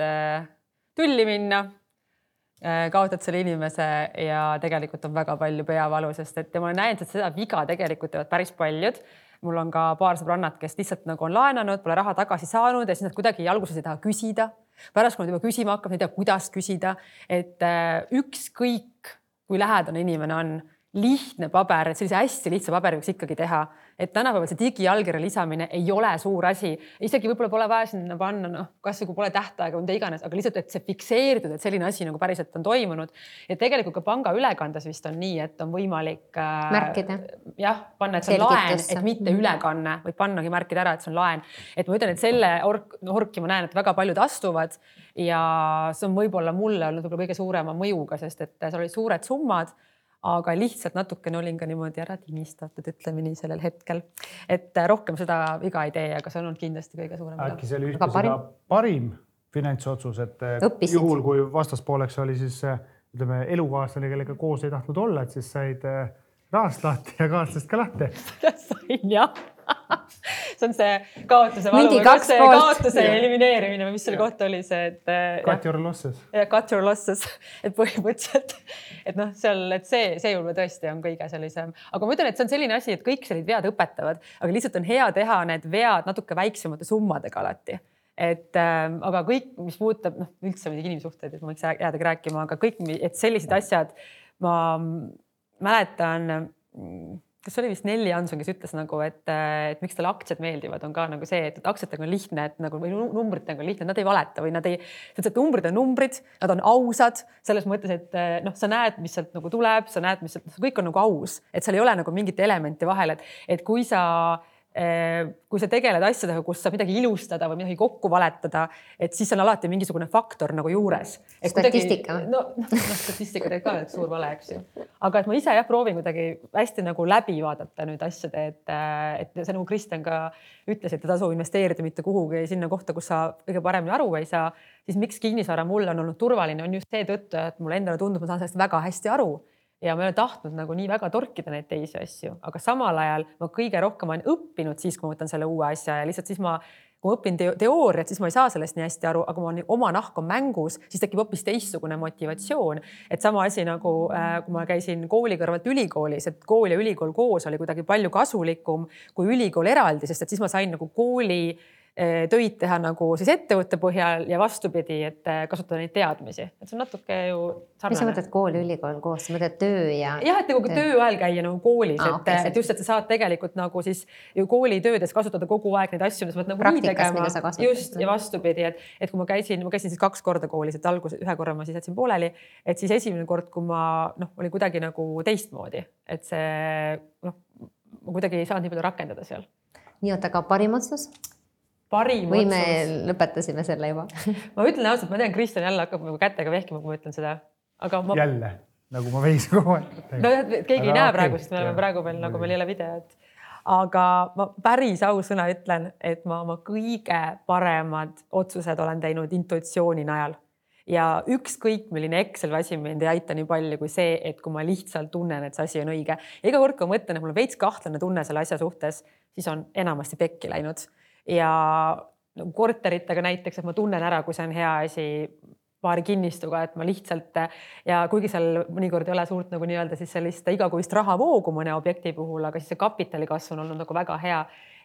tülli minna, kaotad selle inimese ja tegelikult on väga palju peavalu, sest et ma olen näinud, et seda viga tegelikult teevad päris paljud mul on ka paar sõbrannat, kes lihtsalt nagu on laenanud, pole raha tagasi saanud ja siis nad kuidagi alguses ei taha küsida. Pärast, kui nad juba küsima hakkavad, ei tea, kuidas küsida, et äh, ükskõik kui lähedane inimene on, lihtne paber, et sellise hästi lihtsa paberi võiks ikkagi teha et tänapäeval see digiallkirja lisamine ei ole suur asi, isegi võib-olla pole vaja sinna panna, noh, kasvõi kui pole tähtaega või mida iganes, aga lihtsalt, et see fikseeritud, et selline asi nagu päriselt on toimunud. ja tegelikult ka pangaülekandes vist on nii, et on võimalik äh,. märkida. jah, panna, et see on laen, et mitte mhm. ülekanne, vaid pannagi märkida ära, et see on laen. et ma ütlen, et selle ork, orki ma näen, et väga paljud astuvad ja see on võib-olla mulle olnud võib-olla kõige suurema mõjuga, sest et seal olid suured summad aga lihtsalt natukene olin ka niimoodi ära timistatud, ütleme nii sellel hetkel. et äh, rohkem seda viga ei tee, aga see on olnud kindlasti kõige suurem. äkki see oli ühtlasi parim, parim finantsotsus, et äh, Õppisid. juhul, kui vastaspooleks oli siis äh, ütleme elukaaslane, kellega koos ei tahtnud olla, et siis said rahast lahti ja kaaslasest ka lahti sain jah see on see kaotuse valu, kaotuse ja. elimineerimine või mis selle kohta oli see, et. Äh, cut your losses. jah, cut your losses, et põhimõtteliselt, et noh, seal, et see, see võib-olla tõesti on kõige sellisem, aga ma ütlen, et see on selline asi, et kõik sellised vead õpetavad, aga lihtsalt on hea teha need vead natuke väiksemate summadega alati et äh, aga kõik, mis puudutab noh, üldse muidugi inimsuhteid, et ma võiks jäädagi rääkima, aga kõik, et sellised asjad ma mäletan kas see oli vist Nelli Hanson, kes ütles nagu, et, et miks talle aktsiad meeldivad, on ka nagu see, et, aktsiatega on lihtne, et nagu või numbritega on lihtne, nad ei valeta või nad ei, et numbrid on numbrid, nad on ausad selles mõttes, et noh, sa näed, mis sealt nagu tuleb, sa näed, mis sealt, kõik on nagu aus, et seal ei ole nagu mingit elementi vahel, et, et kui sa Äh, kui sa tegeled asjadega, kus saab midagi ilustada või midagi kokku valetada, et siis on alati mingisugune faktor nagu juures. statistika. no, noh, statistika teeb ka suur vale, eks ju. aga et ma ise jah proovin kuidagi hästi nagu läbi vaadata nüüd asjade, et, äh, et see nagu Kristjan ka ütles, et ei tasu investeerida mitte kuhugi sinna kohta, kus sa kõige paremini aru ei saa, siis miks kinnisvara mulle on olnud turvaline, on just seetõttu, et mulle endale tundub, ma saan sellest väga hästi aru ja ma ei ole tahtnud nagu nii väga torkida neid teisi asju, aga samal ajal ma kõige rohkem olen õppinud siis, kui ma võtan selle uue asja ja lihtsalt siis ma kui ma õpin teooriat, siis ma ei saa sellest nii hästi aru, aga kui ma oma nahk on mängus, siis tekib hoopis teistsugune motivatsioon. et sama asi nagu äh, kui ma käisin kooli kõrvalt ülikoolis, et kool ja ülikool koos oli kuidagi palju kasulikum kui ülikool eraldi, sest et siis ma sain nagu kooli töid teha nagu siis ettevõtte põhjal ja vastupidi, et eh, kasutada neid teadmisi, et see on natuke ju mis sa mõtled kool ülikool koos, sa mõtled töö ja? jah, et nagu töö ajal käia nagu koolis ah,, et okay,, et just, et sa saad tegelikult nagu siis ju koolitöödes kasutada kogu aeg neid asju, mida sa pead nagu nii tegema. just ja vastupidi, et, et kui ma käisin, ma käisin siis kaks korda koolis, et alguses ühe korra ma siis jätsin pooleli, et siis esimene kord, kui ma noh, oli kuidagi nagu teistmoodi, et see noh, ma kuidagi ei saanud nii palju rakendada seal. nii, oota, aga parim otsus parim või me otsus, lõpetasime selle juba ma ütlen ausalt, ma tean, Kristjan jälle hakkab nagu kätega vehkima, kui ma ütlen seda, aga ma jälle nagu ma veis kogu aeg. nojah, keegi ei Aga näe okei, praegu, sest me oleme praegu veel nagu meil ei ole videot. aga ma päris ausõna ütlen, et ma oma kõige paremad otsused olen teinud intuitsiooni najal ja ükskõik milline Excel asi mind ei aita nii palju kui see, et kui ma lihtsalt tunnen, et see asi on õige. iga kord, kui ma mõtlen, et mul on veits kahtlane tunne selle asja suhtes, siis on enamasti pekki läinud ja nagu korteritega näiteks, et ma tunnen ära, kui see on hea asi paari kinnistuga, et ma lihtsalt ja kuigi seal mõnikord ei ole suurt nagu nii-öelda siis sellist igakuist rahavoogu mõne objekti puhul, aga siis see kapitali kasv on olnud nagu väga hea.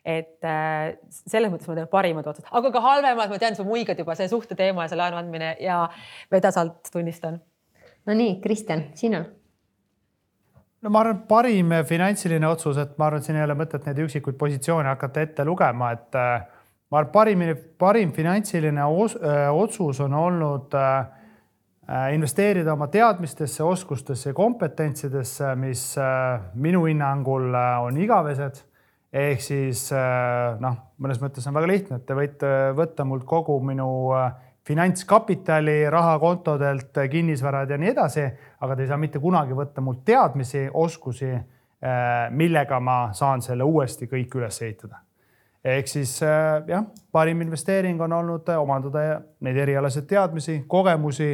Et äh, selles mõttes ma teen parimad otsused, aga ka halvemad, ma tean, sa muigad juba see suhteteema ja see laenu andmine ja vedasalt tunnistan. Nonii, Kristjan, sinul no ma arvan, parim finantsiline otsus, et ma arvan, et siin ei ole mõtet neid üksikuid positsioone hakata ette lugema, et äh, ma arvan, parim, parim finantsiline os, öö, otsus on olnud äh, investeerida oma teadmistesse, oskustesse ja kompetentsidesse, mis äh, minu hinnangul äh, on igavesed. ehk siis äh, noh, mõnes mõttes on väga lihtne, et te võite võtta mult kogu minu äh, finantskapitali rahakontodelt, kinnisvarad ja nii edasi, aga te ei saa mitte kunagi võtta mult teadmisi, oskusi, millega ma saan selle uuesti kõik üles ehitada. ehk siis äh, jah, parim investeering on olnud äh, omandada neid erialaseid teadmisi, kogemusi,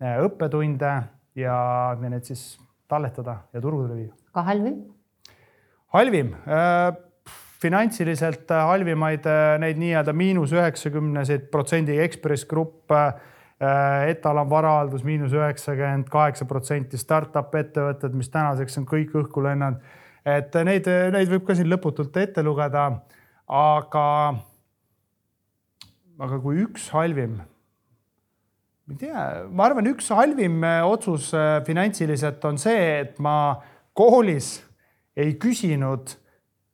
õppetunde ja ja need siis talletada ja turgudele viia. ka halvim? halvim äh,, finantsiliselt äh, halvimaid äh, neid nii-öelda miinus üheksakümneseid protsendi Ekspress Grupp äh,, Etalam varahaldus miinus üheksakümmend kaheksa protsenti startup ettevõtted, mis tänaseks on kõik õhku lennanud. et neid, neid võib ka siin lõputult ette lugeda. aga, aga kui üks halvim, ma ei tea, ma arvan, üks halvim otsus finantsiliselt on see, et ma koolis ei küsinud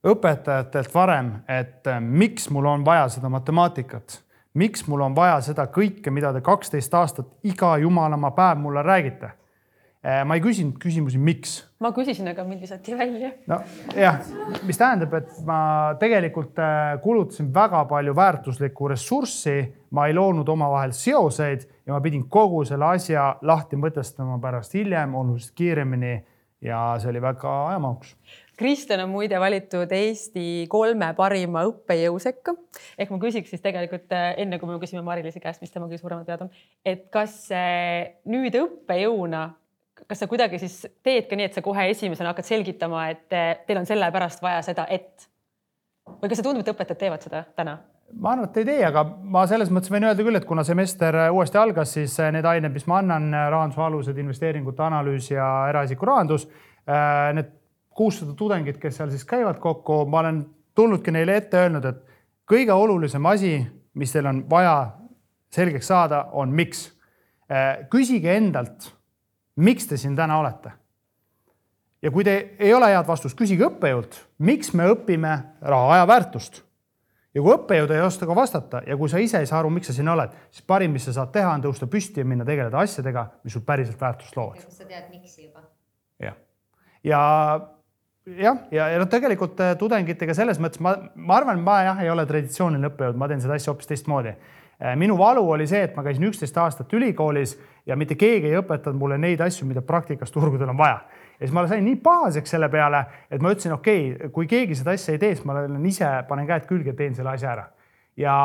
õpetajatelt varem, et äh, miks mul on vaja seda matemaatikat, miks mul on vaja seda kõike, mida te kaksteist aastat iga jumalamaa päev mulle räägite. ma ei küsinud küsimusi, miks ma küsisin, aga mind visati välja. nojah, mis tähendab, et ma tegelikult äh, kulutasin väga palju väärtuslikku ressurssi, ma ei loonud omavahel seoseid ja ma pidin kogu selle asja lahti mõtestama pärast hiljem oluliselt kiiremini ja see oli väga ajamahukas. Kristjan on muide valitud Eesti kolme parima õppejõu sekka ehk ma küsiks siis tegelikult äh, enne, kui me küsime Mari-Liisi käest, mis tema kõige suuremad vead on, et kas äh, nüüd õppejõuna, kas sa kuidagi siis teed ka nii, et sa kohe esimesena hakkad selgitama, et äh, teil on sellepärast vaja seda, et või kas see tundub, et õpetajad teevad seda täna? ma arvan, et ei tee, aga ma selles mõttes võin öelda küll, et kuna semester uuesti algas, siis need ained, mis ma annan, rahanduse alused, investeeringute analüüs ja eraisiku rahandus, need kuussada tudengit, kes seal siis käivad kokku, ma olen tulnudki neile ette öelnud, et kõige olulisem asi, mis teil on vaja selgeks saada, on miks. küsige endalt, miks te siin täna olete ja kui te ei ole head vastust, küsige õppejõult, miks me õpime raha aja väärtust ja kui õppejõud ei oska ka vastata ja kui sa ise ei saa aru, miks sa siin oled, siis parim, mis sa saad teha, on tõusta püsti ja minna tegeleda asjadega, mis sul päriselt väärtust loovad. sa tead, miks juba? jah, ja jah, ja, ja noh, tegelikult äh, tudengitega selles mõttes ma, ma arvan, ma jah, ei ole traditsiooniline õppejõud, ma teen seda asja hoopis teistmoodi. minu valu oli see, et ma käisin üksteist aastat ülikoolis ja mitte keegi ei õpetanud mulle neid asju, mida praktikas turgudel on vaja ja siis ma sain nii pahaseks selle peale, et ma ütlesin, okei okay,, kui keegi seda asja ei tee, siis ma olen ise, panen käed külge, teen selle asja ära. ja,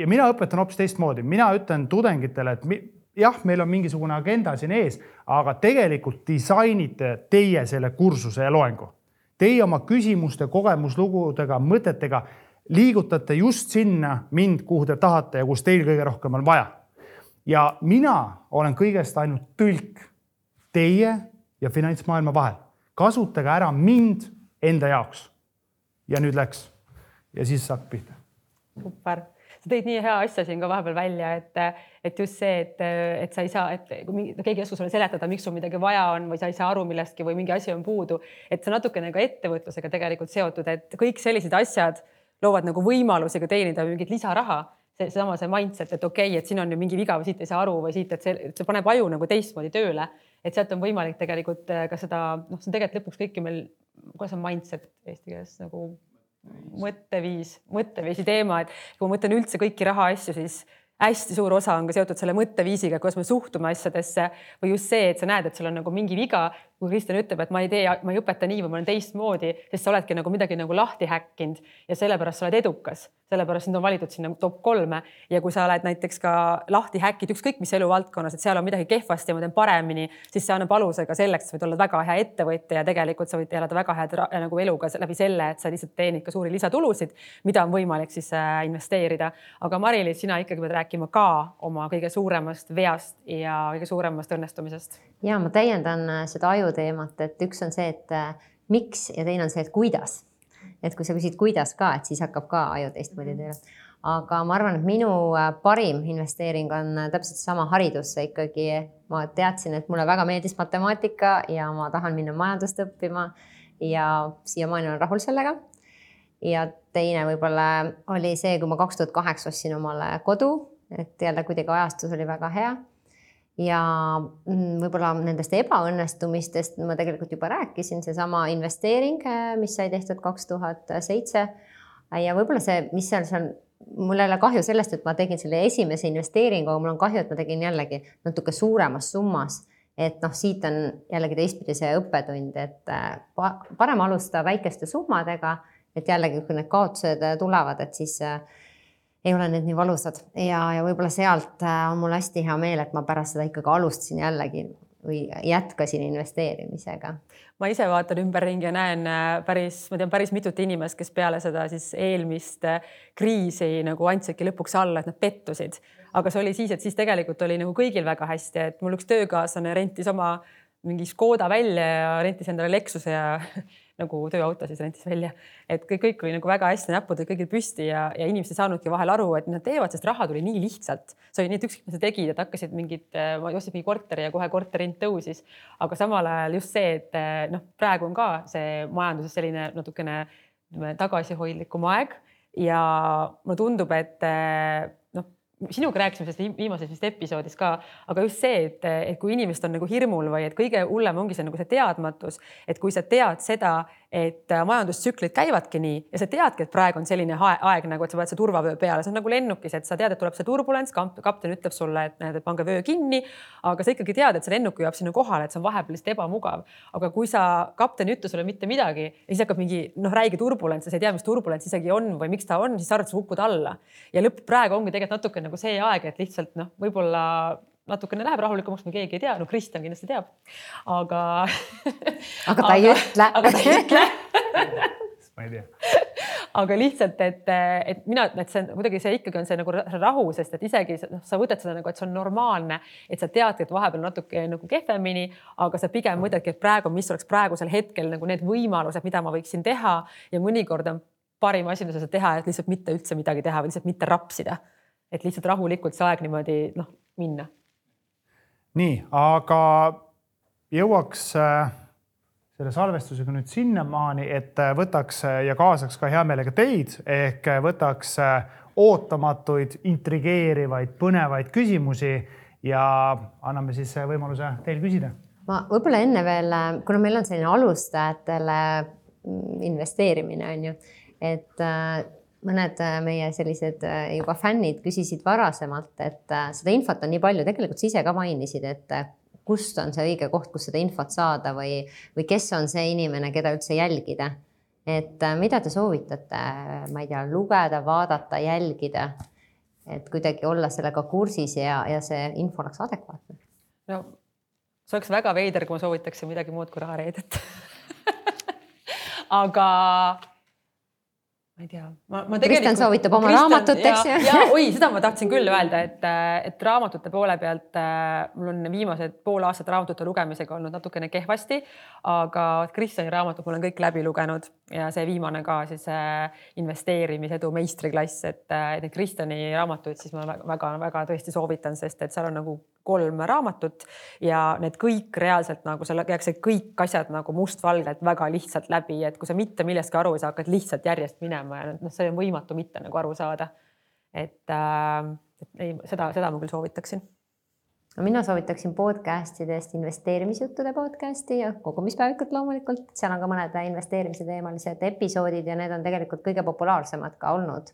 ja mina õpetan hoopis teistmoodi, mina ütlen tudengitele, et mi, jah, meil on mingisugune agenda siin ees, aga tegelikult disainite teie selle kursuse ja loengu. Teie oma küsimuste, kogemuslugudega, mõtetega liigutate just sinna mind, kuhu te tahate ja kus teil kõige rohkem on vaja. ja mina olen kõigest ainult tõlk teie ja finantsmaailma vahel. kasutage ära mind enda jaoks. ja nüüd läks ja siis saab pihta. super, sa tõid nii hea asja siin ka vahepeal välja, et, et just see, et, et sa ei saa, et kui mingi, keegi ei oska sulle seletada, miks sul midagi vaja on või sa ei saa aru millestki või mingi asi on puudu, et see natukene ka ettevõtlusega tegelikult seotud, et kõik sellised asjad loovad nagu võimalusi ka teenida mingit lisaraha. See, seesama see mindset, et okei okay,, et siin on ju mingi viga või siit ei saa aru või siit, et see, see paneb aju nagu teistmoodi tööle, et sealt on võimalik tegelikult äh, ka seda, noh, see on tegelikult lõpuks kõiki meil, kuidas on mindset eesti keeles nagu mõtteviis, mõtteviisi teema, et kui ma mõtlen üldse kõiki rahaasju, siis hästi suur osa on ka seotud selle mõtteviisiga, kuidas me suhtume asjadesse või just see, et sa näed, et sul on nagu mingi viga. Kui Kristjan ütleb, et ma ei tee, ma ei õpeta nii või ma olen teistmoodi, sest sa oledki nagu midagi nagu lahti häkkinud ja sellepärast sa oled edukas, sellepärast sind on valitud sinna top kolme ja kui sa oled näiteks ka lahti häkid ükskõik mis eluvaldkonnas, et seal on midagi kehvasti ja ma teen paremini, siis see annab aluse ka selleks, sa võid olla väga hea ettevõtja ja tegelikult sa võid elada väga head nagu elu ka läbi selle, et sa lihtsalt teenid ka suuri lisatulusid, mida on võimalik siis äh, investeerida. aga Mari-Liis, sina ikkagi pead rääkima rääkima ka oma kõige suuremast veast ja kõige suuremast õnnestumisest. ja ma täiendan äh, seda aju teemat, et üks on see, et äh, miks ja teine on see, et kuidas. et kui sa küsid, kuidas ka, et siis hakkab ka aju teistmoodi tööle. aga ma arvan, et minu äh, parim investeering on täpselt sama haridusse ikkagi. ma teadsin, et mulle väga meeldis matemaatika ja ma tahan minna majandust õppima ja siiamaani olen rahul sellega ja teine võib-olla oli see, kui ma kaks tuhat kaheksa ostsin omale kodu et jälle kuidagi ajastus oli väga hea. Ja mm, võib-olla nendest ebaõnnestumistest ma tegelikult juba rääkisin, seesama investeering, mis sai tehtud kaks tuhat seitse. ja võib-olla see, mis seal, seal mul ei ole kahju sellest, et ma tegin selle esimese investeeringu, aga mul on kahju, et ma tegin jällegi natuke suuremas summas et noh, siit on jällegi teistpidi see õppetund, et äh, parem alustada väikeste summadega, et jällegi, kui need kaotused tulevad, et siis äh, ei ole need nii valusad ja, ja võib-olla sealt äh, on mul hästi hea meel, et ma pärast seda ikkagi alustasin jällegi või jätkasin investeerimisega. ma ise vaatan ümberringi ja näen äh, päris, ma tean päris mitut inimest, kes peale seda siis eelmist äh, kriisi nagu andsidki lõpuks alla, et nad pettusid. aga see oli siis, et siis tegelikult oli nagu kõigil väga hästi, et mul üks töökaaslane rentis oma mingi Škoda välja ja rentis endale Lexuse ja nagu tööauto siis rentis välja. et kõik, kõik oli nagu väga hästi, näpud olid kõigil püsti ja, ja inimesed ei saanudki vahel aru, et nad teevad, sest raha tuli nii lihtsalt. see oli nii, et ükskõik, mis sa tegid, et hakkasid mingit, äh, ostsid mingi korteri ja kohe korteri hind tõusis. aga samal ajal just see, et äh, noh, praegu on ka see majanduses selline natukene ütleme tagasihoidlikum aeg ja mulle tundub, et äh, sinuga rääkisime sellest viimases vist episoodis ka, aga just see, et, et kui inimesed on nagu hirmul või et kõige hullem ongi see nagu see teadmatus, et kui sa tead seda, et äh, majandustsüklid käivadki nii ja sa teadki, et praegu on selline aeg nagu, et sa paned see turvavöö peale, see on nagu lennukis, et sa tead, et tuleb see turbulents, kapten ütleb sulle, et näed, et pange vöö kinni. aga sa ikkagi tead, et see lennuk jõuab sinna kohale, et see on vahepeal lihtsalt ebamugav. aga kui sa, kapten ei ütle sulle mitte midagi ja siis hakkab mingi noh, räige turbulents ja sa ei tea, mis turbulents isegi on või miks ta on, siis sa arvad, sa kukud alla. ja lõpp praegu ongi tegelikult natuke nagu see aeg, et lihtsalt noh, võib-olla natukene läheb rahulikumaks, me keegi ei tea, no Kristjan kindlasti teab, aga aga ta ei ütle. aga ta ei ütle. Ma ei tea. Aga lihtsalt, et, et mina, et see on kuidagi see ikkagi on see nagu rahu, sest et isegi noh, sa võtad seda nagu, et see on normaalne, et sa teadki, et vahepeal natuke nagu kehvemini, aga sa pigem mõtledki, et praegu, mis oleks praegusel hetkel nagu need võimalused, mida ma võiksin teha. Ja mõnikord on parim asi, mida sa saad teha, et lihtsalt mitte üldse midagi teha või lihtsalt mitte rapsida. et lihtsalt rahulikult see aeg niimoodi noh, minna nii, aga jõuaks äh, selle salvestusega nüüd sinnamaani, et äh, võtaks äh, ja kaasaks ka hea meelega teid ehk võtaks ootamatuid, intrigeerivaid, põnevaid küsimusi ja anname siis võimaluse teil küsida. ma võib-olla enne veel, kuna meil on selline alustajatele mm, investeerimine on ju, et mõned äh, meie sellised äh, juba fännid küsisid varasemalt, et äh, seda infot on nii palju, tegelikult sa ise ka mainisid, et kust on see õige koht, kus seda infot saada või, või kes on see inimene, keda üldse jälgida. et mida te soovitate, ma ei tea, lugeda, vaadata, jälgida, et kuidagi olla sellega kursis ja, ja see info oleks adekvaatne? no see oleks väga veider, kui ma soovitaksin midagi muud kui rahareedet aga ma ei tea, ma, ma Kristjan soovitab oma raamatut, eks ju? ja oi, seda ma tahtsin küll öelda, et, et raamatute poole pealt äh, mul on viimased pool aastat raamatute lugemisega olnud natukene kehvasti, aga Kristjani raamatud mul on kõik läbi lugenud ja see viimane ka siis äh, investeerimisedu meistriklass, et äh, neid Kristjani raamatuid siis ma väga-väga tõesti soovitan, sest et seal on nagu kolm raamatut ja need kõik reaalselt nagu seal käiakse kõik asjad nagu mustvalgelt väga lihtsalt läbi, et kui sa mitte millestki aru ei saa, hakkad lihtsalt järjest minema ja noh, see on võimatu mitte nagu aru saada. et äh, ei, seda, seda ma küll soovitaksin. Mina soovitaksin podcast idest investeerimisjuttude podcast'i ja kogumispäevikut loomulikult, seal on ka mõned investeerimise teemalised episoodid ja need on tegelikult kõige populaarsemad ka olnud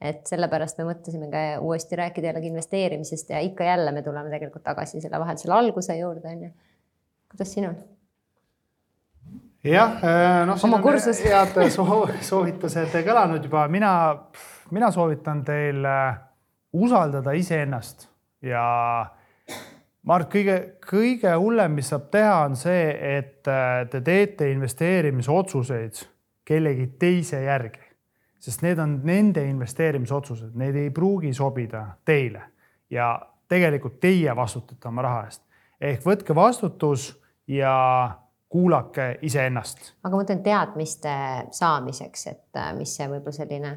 et sellepärast me mõtlesime ka uuesti rääkida jällegi investeerimisest ja ikka jälle me tuleme tegelikult tagasi selle vahel selle alguse juurde onju. kuidas sinul? jah, äh, noh, oma kursus. head soovitused kõlanud juba, mina, mina soovitan teil äh, usaldada iseennast ja ma arvan, et kõige, kõige hullem, mis saab teha, on see, et äh, te teete investeerimisotsuseid kellegi teise järgi sest need on nende investeerimisotsused, need ei pruugi sobida teile ja tegelikult teie vastutate oma raha eest. ehk võtke vastutus ja kuulake iseennast. aga ma mõtlen teadmiste saamiseks, et äh, mis see võib-olla selline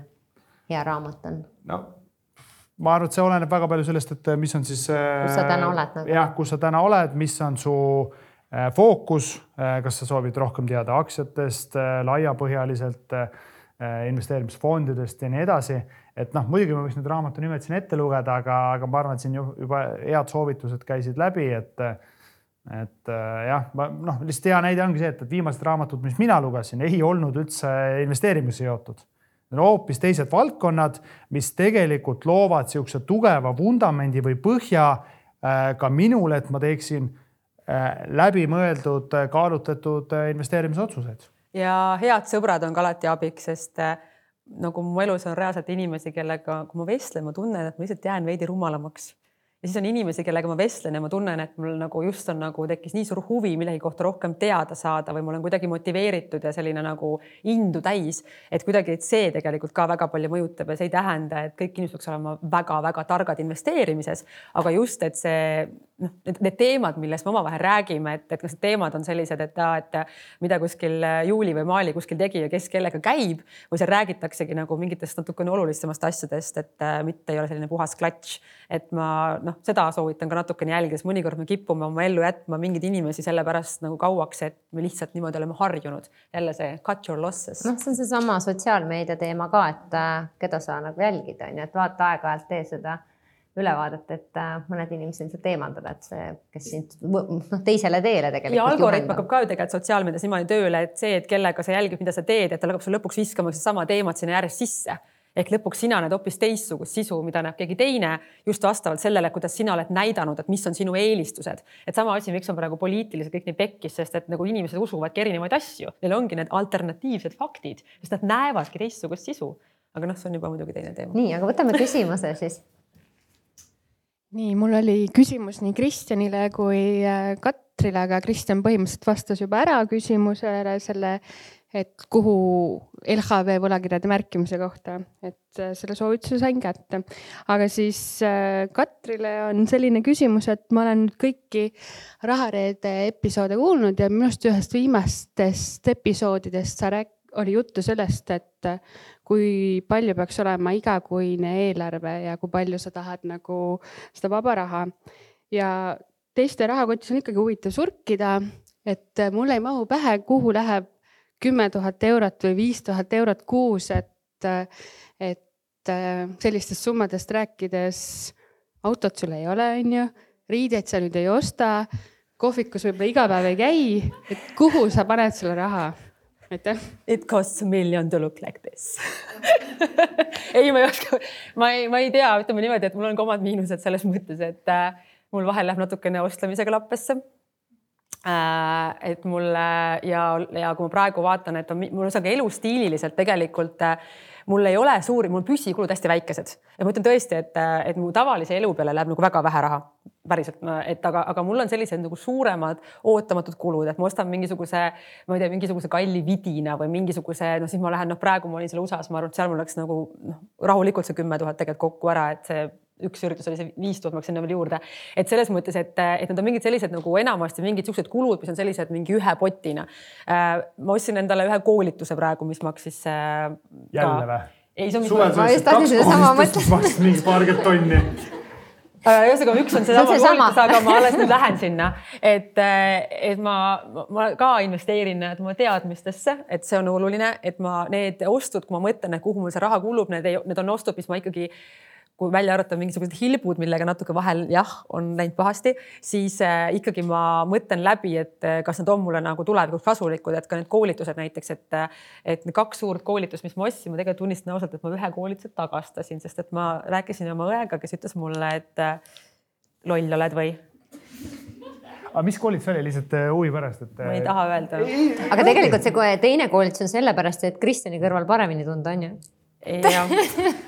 hea raamat on? no ma arvan, et see oleneb väga palju sellest, et mis on siis. kus sa täna oled nagu. jah, kus sa täna oled, mis on su äh, fookus, äh, kas sa soovid rohkem teada aktsiatest laiapõhjaliselt Äh, investeerimisfondidest ja nii edasi. et noh, muidugi ma võiks need raamatu nimed siin ette lugeda, aga, aga ma arvan, et siin juba head soovitused käisid läbi, et et äh, jah, ma noh, lihtsalt hea näide ongi see, et, et viimased raamatud, mis mina lugesin, ei olnud üldse investeerimisega seotud. Need on hoopis teised valdkonnad, mis tegelikult loovad niisuguse tugeva vundamendi või põhja äh, ka minule, et ma teeksin läbimõeldud, kaalutletud investeerimisotsuseid ja head sõbrad on ka alati abiks, sest äh, nagu mu elus on reaalselt inimesi, kellega, kui ma vestlen, ma tunnen, et ma lihtsalt jään veidi rumalamaks. Ja siis on inimesi, kellega ma vestlen ja ma tunnen, et mul nagu just on nagu tekkis nii suur huvi millegi kohta rohkem teada saada või ma olen kuidagi motiveeritud ja selline nagu indu täis, et kuidagi, et see tegelikult ka väga palju mõjutab ja see ei tähenda, et kõik inimesed peaks olema väga-väga targad investeerimises, aga just, et see noh, need, need teemad, millest me omavahel räägime, et, et kas need teemad on sellised, et, et mida kuskil Juuli või Maali kuskil tegi ja kes kellega käib või seal räägitaksegi nagu mingitest natukene olulisemast asjadest, et äh, mitte ei ole selline puhas klatš. et ma noh, seda soovitan ka natukene jälgida, sest mõnikord me kipume oma ellu jätma mingeid inimesi sellepärast nagu kauaks, et me lihtsalt niimoodi oleme harjunud. jälle see cut your losses. noh, see on seesama sotsiaalmeedia teema ka, et äh, keda sa nagu jälgid, on ju, et vaata aeg-ajalt tee seda ülevaadet, et äh, mõned inimesed lihtsalt eemaldada, et see, kes sind noh, teisele teele tegelikult. ja algoritm hakkab ka ju tegelikult sotsiaalmeedias niimoodi tööle, et see, et kellega sa jälgid, mida sa teed, et ta hakkab sulle lõpuks viskama sedasama teemat sinna järjest sisse ehk lõpuks sina näed hoopis teistsugust sisu, mida näeb keegi teine just vastavalt sellele, kuidas sina oled näidanud, et mis on sinu eelistused. et sama asi, miks on praegu poliitiliselt kõik nii pekkis, sest et nagu inimesed usuvadki erinevaid asju, neil ongi need alternatiivsed faktid, sest nad näevadki teistsugust sisu. aga noh, see on juba muidugi teine teema. nii, aga võtame küsimuse siis nii, mul oli küsimus nii Kristjanile kui äh, Katrile, aga Kristjan põhimõtteliselt vastas juba ära küsimusele selle, et kuhu LHV võlakirjade märkimise kohta, et äh, selle soovituse sain kätte. aga siis äh, Katrile on selline küsimus, et ma olen nüüd kõiki Rahareede episoode kuulnud ja minu arust ühest viimastest episoodidest sa rääk-, oli juttu sellest, et kui palju peaks olema igakuine eelarve ja kui palju sa tahad nagu seda vaba raha. ja teiste rahakotis on ikkagi huvitav surkida, et mul ei mahu pähe, kuhu läheb kümme tuhat eurot või viis tuhat eurot kuus, et, et sellistest summadest rääkides autot sul ei ole, on ju, riideid sa nüüd ei osta, kohvikus võib-olla iga päev ei käi, et kuhu sa paned selle raha? Aitäh. It costs a million to look like this ei, ma ei oska, ma ei, ma ei tea, ütleme niimoodi, et mul on ka omad miinused selles mõttes, et äh, mul vahel läheb natukene ostlemisega lappesse äh,. et mulle ja, ja kui ma praegu vaatan, et on, mul see elustiililiselt tegelikult äh, mul ei ole suuri, mul püsikulud hästi väikesed ja ma ütlen tõesti, et, äh, et mu tavalise elu peale läheb nagu väga vähe raha päriselt, et aga, aga mul on sellised nagu suuremad ootamatud kulud, et ma ostan mingisuguse, ma ei tea, mingisuguse kalli vidina või mingisuguse, no siis ma lähen, noh, praegu ma olin seal USA-s, ma arvan, et seal mul läks nagu noh, rahulikult see kümme tuhat tegelikult kokku ära, et see üks üritus oli see viis tuhat, ma läksin veel juurde. et selles mõttes, et, et need on mingid sellised nagu enamasti mingid siuksed kulud, mis on sellised mingi ühe potina. ma ostsin endale ühe koolituse praegu, mis maksis. jälle või? ei, see on. suvel sa ostsid kaks koolitust, mis maksis mingi paarkümmend tonni Äh, ühesõnaga, üks on seesama koolitus, aga ma alles nüüd lähen sinna, et, äh, et ma, ma ka investeerin oma teadmistesse, et see on oluline, et ma need ostud, kui ma mõtlen, et kuhu mul see raha kulub, need ei, need on ostud, mis ma ikkagi kui välja arvata mingisugused hilbud, millega natuke vahel jah, on läinud pahasti, siis äh, ikkagi ma mõtlen läbi, et äh, kas need on mulle nagu tulevikus kasulikud, et ka need koolitused näiteks, et, äh, et kaks suurt koolitust, mis ma ostsin, ma tegelikult tunnistan ausalt, et ma ühe koolituse tagastasin, sest et ma rääkisin oma õega, kes ütles mulle, et loll oled või aga mis koolitus oli lihtsalt huvi pärast, et? ma ei taha öelda. aga tegelikult see teine koolitus on sellepärast, et Kristjani kõrval paremini tunda on ju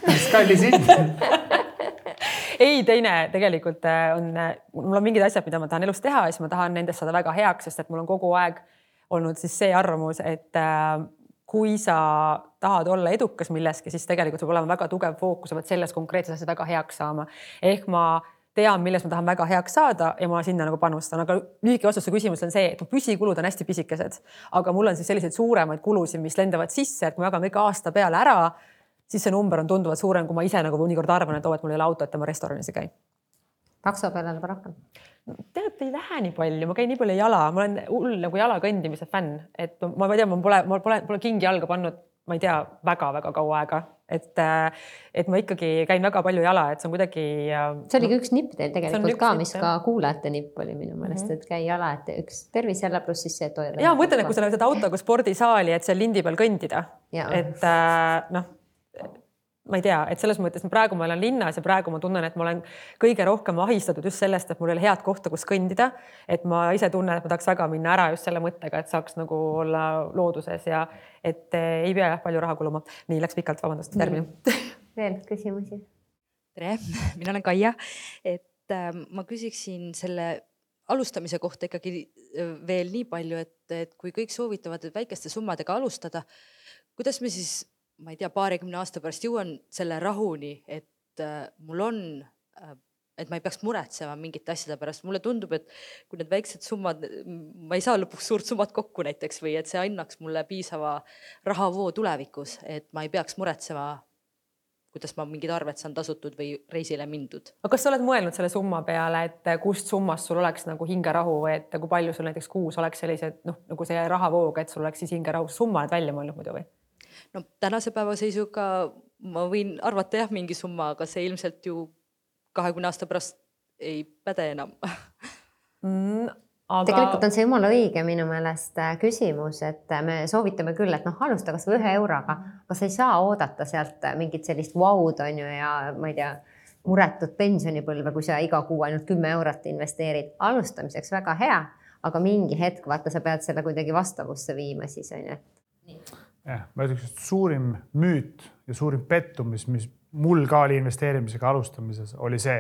mis kallis hind. Ei, teine tegelikult äh, on, äh, mul on mingid asjad, mida ma tahan elus teha ja siis ma tahan nendest saada väga heaks, sest et mul on kogu aeg olnud siis see arvamus, et äh, kui sa tahad olla edukas milleski, siis tegelikult peab olema väga tugev fookus, pead selles konkreetses asjas väga heaks saama. ehk ma tean, milles ma tahan väga heaks saada ja ma sinna nagu panustan, aga lühike vastus su küsimusele on see, et mu püsikulud on hästi pisikesed, aga mul on siis selliseid suuremaid kulusid, mis lendavad sisse, et ma jagan kõik aasta peale ära siis see number on tunduvalt suurem, kui ma ise nagu mõnikord arvan, et oo, et mul ei ole autot ja ma restoranis ei käi. takso peale läheb rohkem? tead, ei lähe nii palju, ma käin nii palju jala, ma olen hull nagu jala kõndimise fänn, et ma, ma ei tea, ma pole, ma pole, pole kingi jalga pannud, ma ei tea väga,, väga-väga kaua aega, et, et ma ikkagi käin väga palju jala, et see on kuidagi. see oligi üks nipp teil tegelikult ka, mis ka kuulajate nipp oli minu meelest mm, -hmm. et käi jala, et üks tervis jälle pluss siis see, et hoida. ja ma mõtlen, et kui sa lähed autoga spordisaali, et seal lindi peal kõndida, et noh ma ei tea, et selles mõttes praegu ma elan linnas ja praegu ma tunnen, et ma olen kõige rohkem ahistatud just sellest, et mul ei ole head kohta, kus kõndida. et ma ise tunnen, et ma tahaks väga minna ära just selle mõttega, et saaks nagu olla looduses ja et eh, ei pea jah palju raha kuluma. nii läks pikalt, vabandust, järgmine. veel küsimusi? tere, mina olen Kaia, et äh, ma küsiksin selle alustamise kohta ikkagi äh, veel nii palju, et, et kui kõik soovitavad väikeste summadega alustada, kuidas me siis ma ei tea, paarikümne aasta pärast jõuan selle rahuni, et äh, mul on äh,, et ma ei peaks muretsema mingite asjade pärast, mulle tundub, et kui need väiksed summad, ma ei saa lõpuks suurt summat kokku näiteks või et see annaks mulle piisava rahavoo tulevikus, et ma ei peaks muretsema kuidas ma mingid arved saan tasutud või reisile mindud. aga kas sa oled mõelnud selle summa peale, et kust summast sul oleks nagu hingerahu, et kui palju sul näiteks kuus oleks sellised noh, nagu see rahavoog, et sul oleks siis hingerahu, summa oled välja mõelnud muidu või? No tänase päeva seisuga ma võin arvata jah, mingi summa, aga see ilmselt ju kahekümne aasta pärast ei päde enam. Mm, aga... tegelikult on see jumala õige minu meelest äh, küsimus, et äh, me soovitame küll, et noh, alusta kasvõi ühe euroga, aga sa ei saa oodata sealt äh, mingit sellist vaud on ju ja ma ei tea, muretut pensionipõlve, kui sa iga kuu ainult kümme eurot investeerid. alustamiseks väga hea, aga mingi hetk vaata, sa pead selle kuidagi vastavusse viima siis on ju jah, ma ütleks, et suurim müüt ja suurim pettumus, mis mul ka oli investeerimisega alustamises, oli see,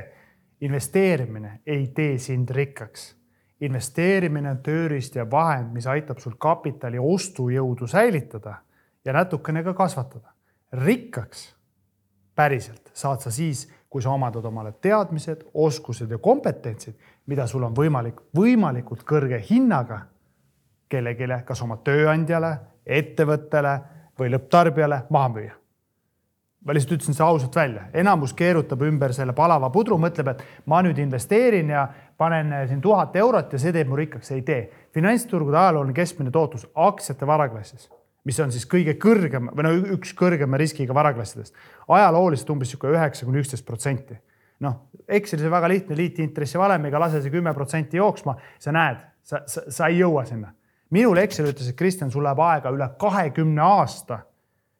investeerimine ei tee sind rikkaks. investeerimine on tööriist ja vahend, mis aitab sul kapitali ostujõudu säilitada ja natukene ka kasvatada. rikkaks päriselt saad sa siis, kui sa omadad omale teadmised, oskused ja kompetentsid, mida sul on võimalik võimalikult kõrge hinnaga kellelegi, kas oma tööandjale ettevõttele või lõpptarbijale maha müüa. ma lihtsalt ütlesin see ausalt välja, enamus keerutab ümber selle palava pudru, mõtleb, et ma nüüd investeerin ja panen siin tuhat eurot ja see teeb mu rikkaks, ei tee. finantsturgude ajalooline keskmine tootlus aktsiate varaklassis, mis on siis kõige kõrgem või no üks kõrgema riskiga varaklassidest, ajalooliselt umbes niisugune üheksa kuni üksteist protsenti. Noh, Excelis on väga lihtne liitintressi valemiga, lase see kümme protsenti jooksma, sa näed, sa, sa, sa ei jõua sinna minul Excel ütles, et Kristjan, sul läheb aega üle kahekümne aasta,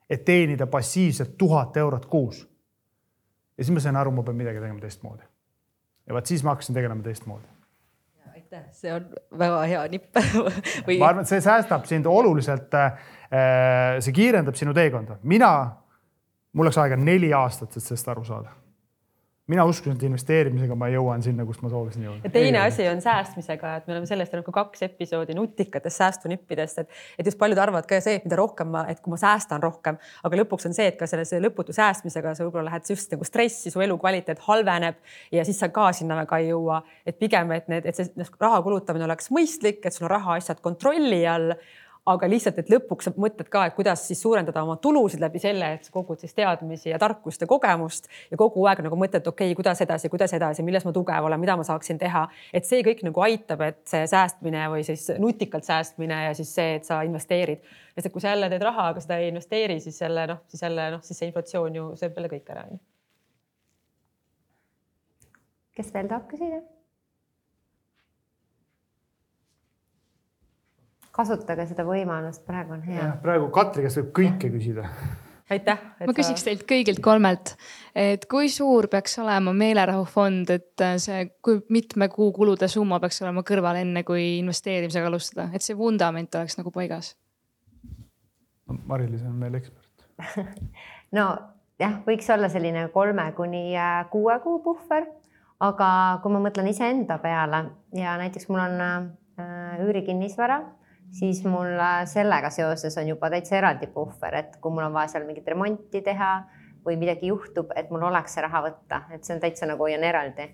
et teenida passiivselt tuhat eurot kuus. ja siis ma sain aru, ma pean midagi tegema teistmoodi. ja vot siis ma hakkasin tegelema teistmoodi. aitäh, see on väga hea nipp või.... ma arvan, et see säästab sind oluliselt. Äh, see kiirendab sinu teekonda, mina, mul läks aega neli aastat, et sellest aru saada mina uskusin, et investeerimisega ma jõuan sinna, kust ma soovisin jõuda. ja teine asi on säästmisega, et me oleme sellest ka kaks episoodi nutikatest säästunippidest, et, et just paljud arvavad ka see, et mida rohkem ma, et kui ma säästan rohkem, aga lõpuks on see, et ka selle, selle lõputu säästmisega sa võib-olla lähed just nagu stressi, su elukvaliteet halveneb ja siis sa ka sinna väga ei jõua. et pigem, et need, et see raha kulutamine oleks mõistlik, et sul on rahaasjad kontrolli all aga lihtsalt, et lõpuks sa mõtled ka, et kuidas siis suurendada oma tulusid läbi selle, et sa kogud siis teadmisi ja tarkust ja kogemust ja kogu aeg nagu mõtled, okei okay,, kuidas edasi, kuidas edasi, milles ma tugev olen, mida ma saaksin teha. et see kõik nagu aitab, et see säästmine või siis nutikalt säästmine ja siis see, et sa investeerid. sest et kui sa jälle teed raha, aga seda ei investeeri, siis jälle noh, siis jälle noh, siis see inflatsioon ju sööb jälle kõik ära. kes veel tahab küsida? Kasutage seda võimalust, praegu on hea. praegu Katri käest võib kõike küsida. aitäh. ma küsiks teilt kõigilt kolmelt, et kui suur peaks olema meelerahufond, et see, kui mitme kuu kulude summa peaks olema kõrval, enne kui investeerimisega alustada, et see vundament oleks nagu paigas no,? Mari-Liis on meil ekspert no jah, võiks olla selline kolme kuni äh, kuue kuu puhver, aga kui ma mõtlen iseenda peale ja näiteks mul on äh, üürikinnisvara siis mul äh, sellega seoses on juba täitsa eraldi puhver, et kui mul on vaja seal mingit remonti teha või midagi juhtub, et mul oleks see raha võtta, et see on täitsa nagu hoian eraldi.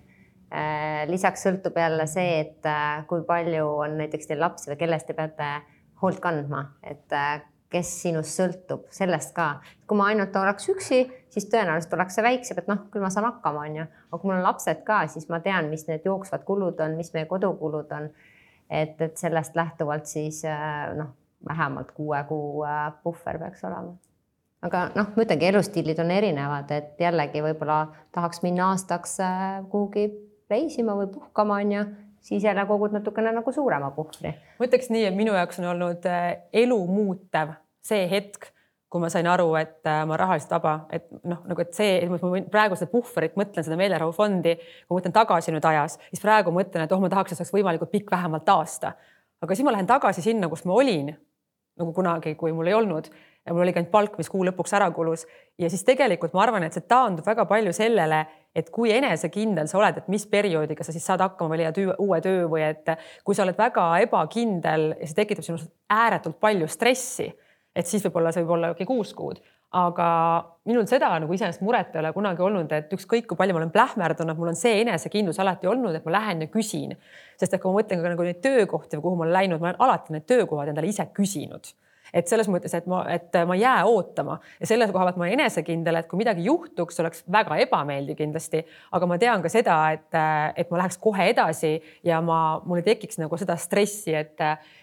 Äh, lisaks sõltub jälle see, et äh, kui palju on näiteks teil lapsi või kellest te peate hoolt kandma, et kes sinust sõltub, sellest ka. kui ma ainult oleks üksi, siis tõenäoliselt oleks see väiksem, et noh, küll ma saan hakkama, onju. aga kui mul on lapsed ka, siis ma tean, mis need jooksvad kulud on, mis meie kodukulud on et, et sellest lähtuvalt siis äh, noh, vähemalt kuue kuu äh, puhver peaks olema. aga noh, ma ütlengi, elustiilid on erinevad, et jällegi võib-olla tahaks minna aastaks äh, kuhugi reisima või puhkama, on ju, siis jälle kogud natukene nagu suurema puhvri. ma ütleks nii, et minu jaoks on olnud elu muutev see hetk kui ma sain aru, et äh, ma rahaliselt vaba, et noh, nagu et see, et ma praegu seda puhverit mõtlen, seda meelerahufondi, kui ma mõtlen tagasi nüüd ajas, siis praegu mõtlen, et oh, ma tahaks, et see oleks võimalikult pikk, vähemalt aasta. aga siis ma lähen tagasi sinna, kus ma olin nagu kunagi, kui mul ei olnud ja mul oligi ainult palk, mis kuu lõpuks ära kulus ja siis tegelikult ma arvan, et see taandub väga palju sellele, et kui enesekindel sa oled, et mis perioodiga sa siis saad hakkama või leiad uue töö või et kui sa oled väga ebakindel ja see tekitab sinus ääretult palju stressi et siis võib-olla see võib olla okei kuus kuud, aga minul seda nagu iseenesest muret ei ole kunagi olnud, et ükskõik kui palju ma olen plähmerdunud, mul on see enesekindlus alati olnud, et ma lähen ja küsin. sest et kui ma mõtlen ka nagu neid töökohti, kuhu ma olen läinud, ma olen alati need töökohad endale ise küsinud. Et selles mõttes, et ma, et ma ei jää ootama. Ja selle koha pealt ma olen enesekindel, et kui midagi juhtuks, oleks väga ebameeldiv kindlasti, aga ma tean ka seda, et, et ma läheks kohe edasi ja ma, mul ei tekiks nagu seda stressi, et,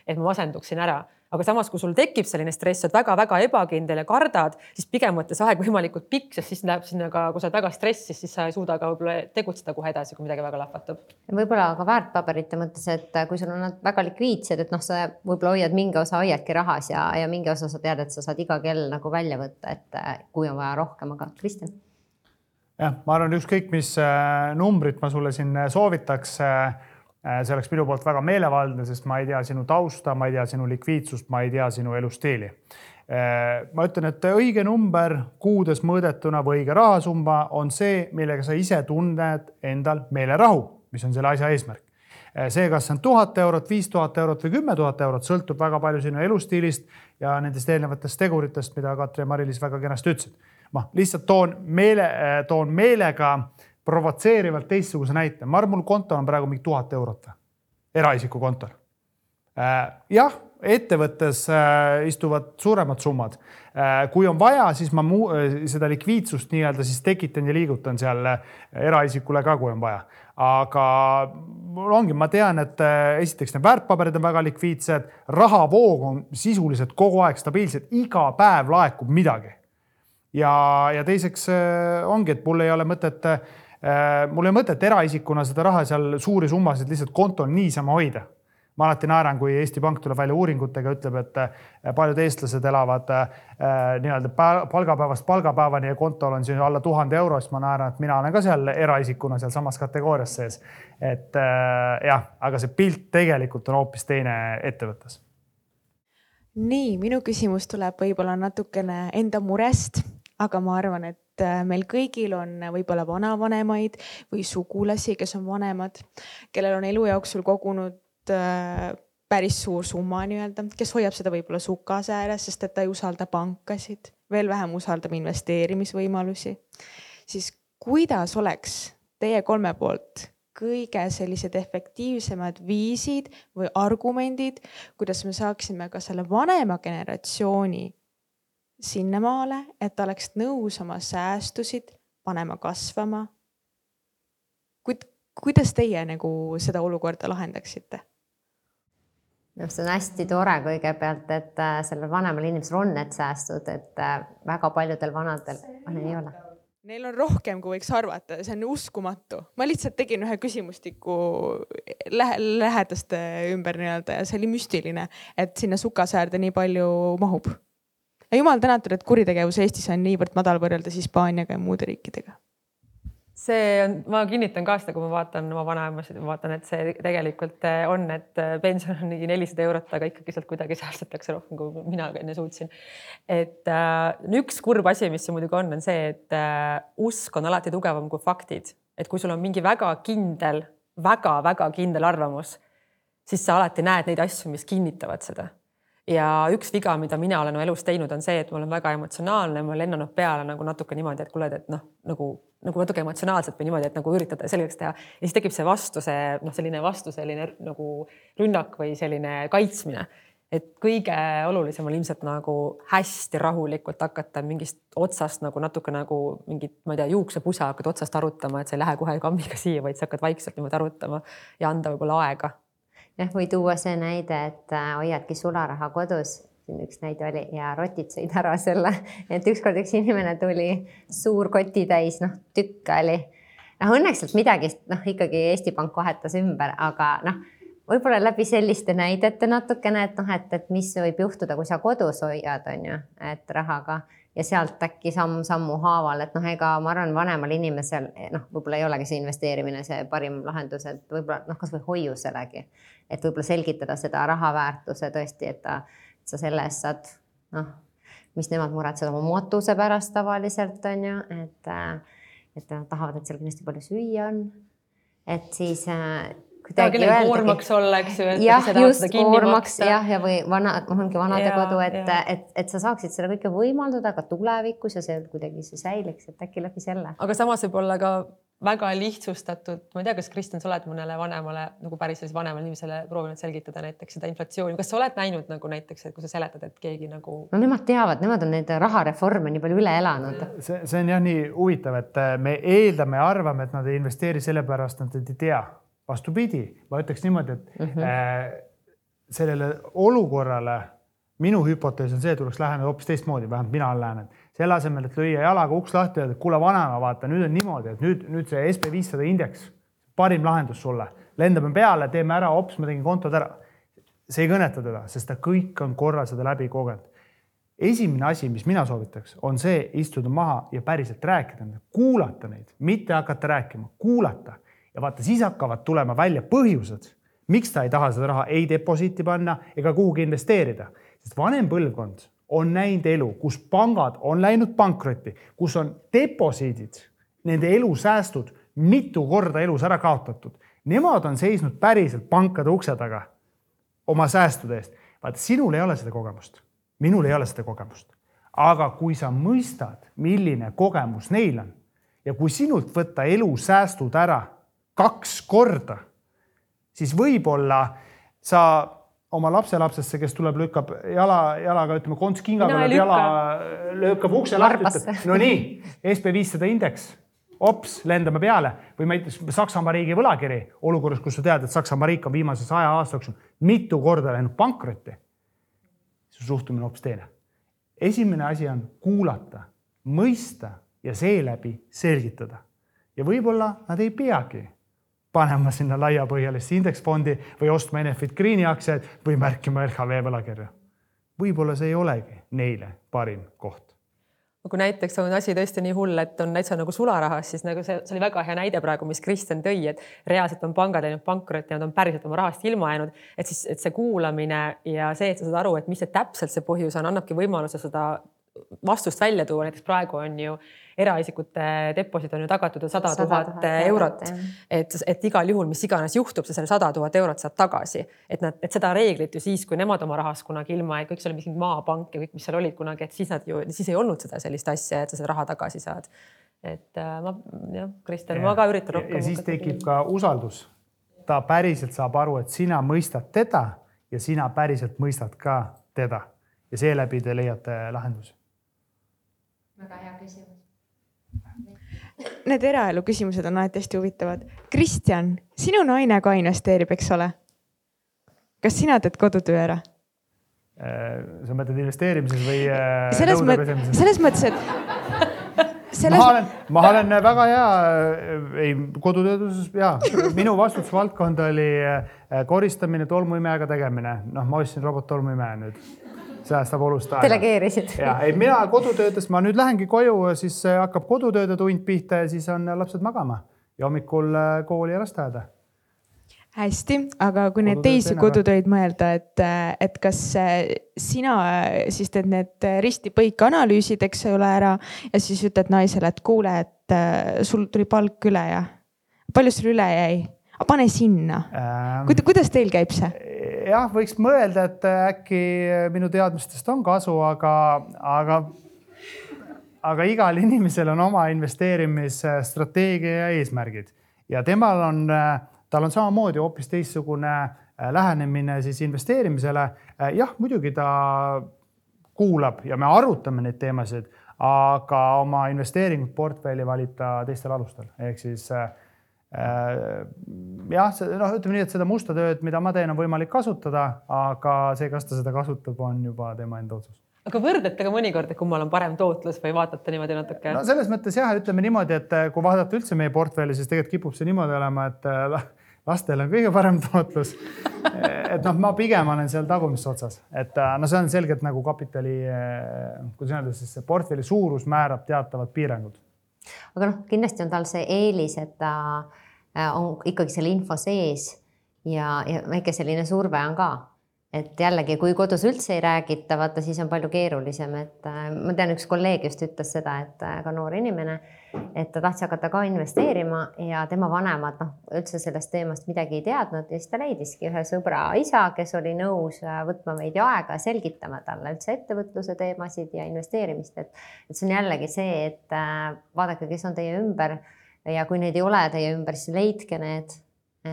et ma masenduksin ära aga samas, kui sul tekib selline stress, oled väga-väga ebakindel ja kardad, siis pigem võtta see aeg võimalikult pikk, sest siis läheb sinna ka, kui sa oled väga stressis, siis sa ei suuda ka võib-olla tegutseda kohe edasi, kui midagi väga lahvatab. võib-olla ka väärtpaberite mõttes, et kui sul on nad väga likviidsed, et noh, sa võib-olla hoiad mingi osa hoiadki rahas ja, ja mingi osa sa tead, et sa saad iga kell nagu välja võtta, et kui on vaja rohkem, aga Kristjan jah, ma arvan, ükskõik mis äh, numbrit ma sulle siin soovitaks äh, Äh, see oleks minu poolt väga meelevaldne, sest ma ei tea sinu tausta, ma ei tea sinu likviidsust, ma ei tea sinu elustiili. Äh, ma ütlen, et õige number kuudes mõõdetuna või õige rahasumma on see, millega sa ise tunned endal meelerahu, mis on selle asja eesmärk. Äh, see, kas see on tuhat eurot, viis tuhat eurot või kümme tuhat eurot, sõltub väga palju sinu elustiilist ja nendest eelnevatest teguritest, mida Katri ja Mari-Liis väga kenasti ütlesid. ma lihtsalt toon meele, toon meelega äh, provotseerivalt teistsuguse näite. ma arvan, mul kontol on praegu mingi tuhat eurot eraisiku kontol. Äh, jah, ettevõttes äh, istuvad suuremad summad. Äh, kui on vaja, siis ma muu, seda likviidsust nii-öelda siis tekitan ja liigutan seal eraisikule ka, kui on vaja. aga mul ongi, ma tean, et esiteks need väärtpaberid on väga likviidsed, rahavoog on sisuliselt kogu aeg stabiilselt, iga päev laekub midagi. ja, ja teiseks ongi, et mul ei ole mõtet mul ei ole mõtet eraisikuna seda raha seal suuri summasid lihtsalt kontol niisama hoida. ma alati naeran, kui Eesti Pank tuleb välja uuringutega, ütleb, et äh, paljud eestlased elavad äh, nii-öelda palgapäevast palgapäevani ja kontol on siin alla tuhande euro, siis ma naeran, et mina olen ka seal eraisikuna sealsamas kategoorias sees. et jah, aga see pilt tegelikult on hoopis teine ettevõttes nii, minu küsimus tuleb võib-olla natukene enda murest, aga ma arvan, et äh, meil kõigil on võib-olla vanavanemaid või sugulasi, kes on vanemad, kellel on elu jooksul kogunud äh, päris suur summa nii-öelda, kes hoiab seda võib-olla sukase ääres, sest et ta ei usalda pankasid, veel vähem usaldab investeerimisvõimalusi. siis kuidas oleks teie kolme poolt kõige sellised efektiivsemad viisid või argumendid, kuidas me saaksime ka selle vanema generatsiooni sinnamaale, et ta oleks nõus oma säästusid panema kasvama. kuid kuidas teie nagu seda olukorda lahendaksite? arust see on hästi tore kõigepealt, et äh, sellel vanemal inimesel on need säästud, et äh, väga paljudel vanadel ei ole. Neil on rohkem, kui võiks arvata, see on uskumatu. ma lihtsalt tegin ühe küsimustiku lähe, lähedaste ümber nii-öelda ja see oli müstiline, et sinna sukasäärde nii palju mahub. Ja jumal tänatud, et kuritegevus Eestis on niivõrd madal võrreldes Hispaaniaga ja muude riikidega. See on, ma kinnitan ka seda, kui ma vaatan oma vanaemasid, ma vaatan, et see tegelikult eh, on, et eh, pension on ligi nelisada eurot, aga ikkagi sealt kuidagi säästetakse rohkem, kui mina enne suutsin. et äh, üks kurb asi, mis see muidugi on, on see, et äh, usk on alati tugevam kui faktid, et kui sul on mingi väga kindel väga,, väga-väga kindel arvamus, siis sa alati näed neid asju, mis kinnitavad seda ja üks viga, mida mina olen elus teinud, on see, et ma olen väga emotsionaalne, ma olen lennanud peale nagu natuke niimoodi, et kuule, et noh, nagu, nagu natuke emotsionaalselt või niimoodi, et nagu üritada selgeks teha ja siis tekib see vastu, see noh, selline vastu selline nagu rünnak või selline kaitsmine. et kõige olulisem on ilmselt nagu hästi rahulikult hakata mingist otsast nagu natuke nagu mingit, ma ei tea, juuksepusa hakkad otsast arutama, et sa ei lähe kohe kammiga siia, vaid sa hakkad vaikselt niimoodi arutama ja anda võib-olla aega jah, või tuua see näide, et äh, hoiadki sularaha kodus, siin üks näide oli ja rotid sõid ära selle, et ükskord üks inimene tuli suur kotitäis, noh tükk oli. noh, õnneks sealt midagi, noh ikkagi Eesti Pank vahetas ümber, aga noh, võib-olla läbi selliste näidete natukene, et noh, et, et mis võib juhtuda, kui sa kodus hoiad, on ju, et rahaga ja sealt äkki samm-sammu haaval, et noh, ega ma arvan, vanemal inimesel noh, võib-olla ei olegi see investeerimine see parim lahendus, et võib-olla noh, kasvõi hoiuselegi, et võib-olla selgitada seda raha väärtuse tõesti, et ta, sa selle eest saad noh, mis nemad muretsevad oma matuse pärast tavaliselt on ju, et, et nad tahavad, et seal kindlasti palju süüa on. et siis kuidagi öeldagi. koormaks olla, eks ju. jah, just koormaks jah, ja või vana, ongi vanadekodu, et, et, et, et sa saaksid seda kõike võimaldada ka tulevikus ja see kuidagi see säiliks, et äkki läbi selle. aga samas võib olla ka väga lihtsustatud, ma ei tea, kas Kristjan, sa oled mõnele vanemale nagu päris sellisele vanemale inimesele proovinud selgitada näiteks seda inflatsiooni, kas sa oled näinud nagu näiteks, et kui sa seletad, et keegi nagu. no nemad teavad, nemad on neid rahareforme nii palju üle elanud. see, see on jah nii huvitav, et me eeldame ja arvame, et nad ei investeeri sellepärast, nad ei tea vastupidi, ma ütleks niimoodi, et mm -hmm. sellele olukorrale minu hüpotees on see, tuleks läheneda hoopis teistmoodi, vähemalt mina olen lähenenud. selle asemel, et lüüa jalaga uks lahti et kuule, vanaema, vaata, nüüd on niimoodi, et nüüd, nüüd see SB viissada indeks, parim lahendus sulle, lendame peale, teeme ära, hops, ma tegin kontod ära. see ei kõneta teda, sest ta kõik on korra seda läbi kogenud. esimene asi, mis mina soovitaks, on see, istuda maha ja päriselt rääkida, kuulata neid, mitte hakata rääkima, kuulata ja vaata, siis hakkavad tulema välja põhjused, miks ta ei taha seda raha ei deposiiti panna ega kuhugi investeerida, sest vanem põlvkond on näinud elu, kus pangad on läinud pankrotti, kus on deposiidid, nende elusäästud mitu korda elus ära kaotatud. Nemad on seisnud päriselt pankade ukse taga oma säästude eest. vaata, sinul ei ole seda kogemust, minul ei ole seda kogemust. aga kui sa mõistad, milline kogemus neil on ja kui sinult võtta elusäästud ära kaks korda, siis võib-olla sa oma lapselapsesse, kes tuleb, lükkab jala, jalaga, ütleme konts kingaga lööb jala, lükkab ukse lahti, ütleb no nii, SB viissada indeks, hops, lendame peale või näiteks Saksamaa riigi võlakiri olukorras, kus sa tead, et Saksamaa riik on viimase saja aasta jooksul mitu korda läinud pankrotti. su suhtumine hoopis teine. esimene asi on kuulata, mõista ja seeläbi selgitada ja võib-olla nad ei peagi panema sinna laiapõhjalisse indeksfondi või ostma Enefit Greeni aktsiaid või märkima LHV võlakirja. võib-olla see ei olegi neile parim koht. Kui näiteks on asi tõesti nii hull, et on täitsa nagu sularahas, siis nagu see, see oli väga hea näide praegu, mis Kristjan tõi, et reaalselt on pangad läinud pankrotti, nad on päriselt oma rahast ilma jäänud, et siis, et see kuulamine ja see, et sa saad aru, et mis see täpselt see põhjus on, annabki võimaluse seda vastust välja tuua, näiteks praegu on ju eraisikute deposiit on ju tagatud ju sada 100 tuhat 000 eurot et, et igal juhul, mis iganes juhtub, sa selle sada tuhat eurot saad tagasi, et nad, et seda reeglit ju siis, kui nemad oma rahast kunagi ilma jäid, kõik seal mingi maapank ja kõik, mis seal olid kunagi, et siis nad ju, siis ei olnud seda sellist asja, et sa seda raha tagasi saad. et äh, ma jah, Kristjan, ma ka üritan rohkem. ja siis tekib ka usaldus. ta päriselt saab aru, et sina mõistad teda ja sina päriselt mõistad ka teda ja seeläbi te leiate lahendusi. väga hea küsimus. Need eraelu küsimused on alati hästi huvitavad. Kristjan, sinu naine ka investeerib, eks ole? kas sina teed kodutöö ära? sa mõtled investeerimises või äh, selles mõttes, selles mõttes, et selles ma olen, ma olen väga hea, ei kodutööduses ja minu vastutusvaldkond oli äh, koristamine, tolmuimejaga tegemine. noh, ma ostsin robottolmuimeja nüüd, säästab olust aega. delegeerisid. ja ei, mina kodutöödes, ma nüüd lähengi koju, siis äh, hakkab kodutööde tund pihta ja siis on lapsed magama ja hommikul äh, kooli ja lasteaeda. hästi, aga kui neid teisi kodutöid mõelda, et, et kas äh, sina siis teed need risti-põiki analüüsid, eks ole, ära ja siis ütled naisele, et kuule, et äh, sul tuli palk üle ja palju sul üle jäi? pane sinna. Ähm, kuidas teil käib see? Jah, võiks mõelda, et äkki minu teadmistest on kasu, aga, aga, aga igal inimesel on oma investeerimisstrateegia ja eesmärgid ja temal on, tal on samamoodi hoopis teistsugune äh, lähenemine siis investeerimisele. jah, muidugi ta kuulab ja me arutame neid teemasid, aga oma investeeringut portfelli valib ta teistel alustel, ehk siis äh, jah, noh, ütleme nii, et seda musta tööd, mida ma teen, on võimalik kasutada, aga see, kas ta seda kasutab, on juba tema enda otsus. aga võrdlete ka mõnikord, et kummal on parem tootlus või vaatate niimoodi natuke? no selles mõttes jah, ütleme niimoodi, et kui vaadata üldse meie portfelli, siis tegelikult kipub see niimoodi olema, et äh, lastel on kõige parem tootlus. et noh, ma pigem olen seal tagumises otsas, et äh, no see on selgelt nagu kapitali, kuidas öelda siis see portfelli suurus määrab teatavad piirangud aga noh, kindlasti on tal see eelis, et ta äh, on ikkagi selle info sees ja, ja väike selline surve on ka. Et jällegi, kui kodus üldse ei räägita, vaata siis on palju keerulisem, et äh, ma tean, üks kolleeg just ütles seda, et äh, ka noor inimene, et ta tahtis hakata ka investeerima ja tema vanemad noh, üldse sellest teemast midagi ei teadnud ja siis ta leidiski ühe sõbra isa, kes oli nõus võtma veidi aega selgitama talle üldse ettevõtluse teemasid ja investeerimist, et, et see on jällegi see, et äh, vaadake, kes on teie ümber ja kui neid ei ole teie ümber, siis leidke need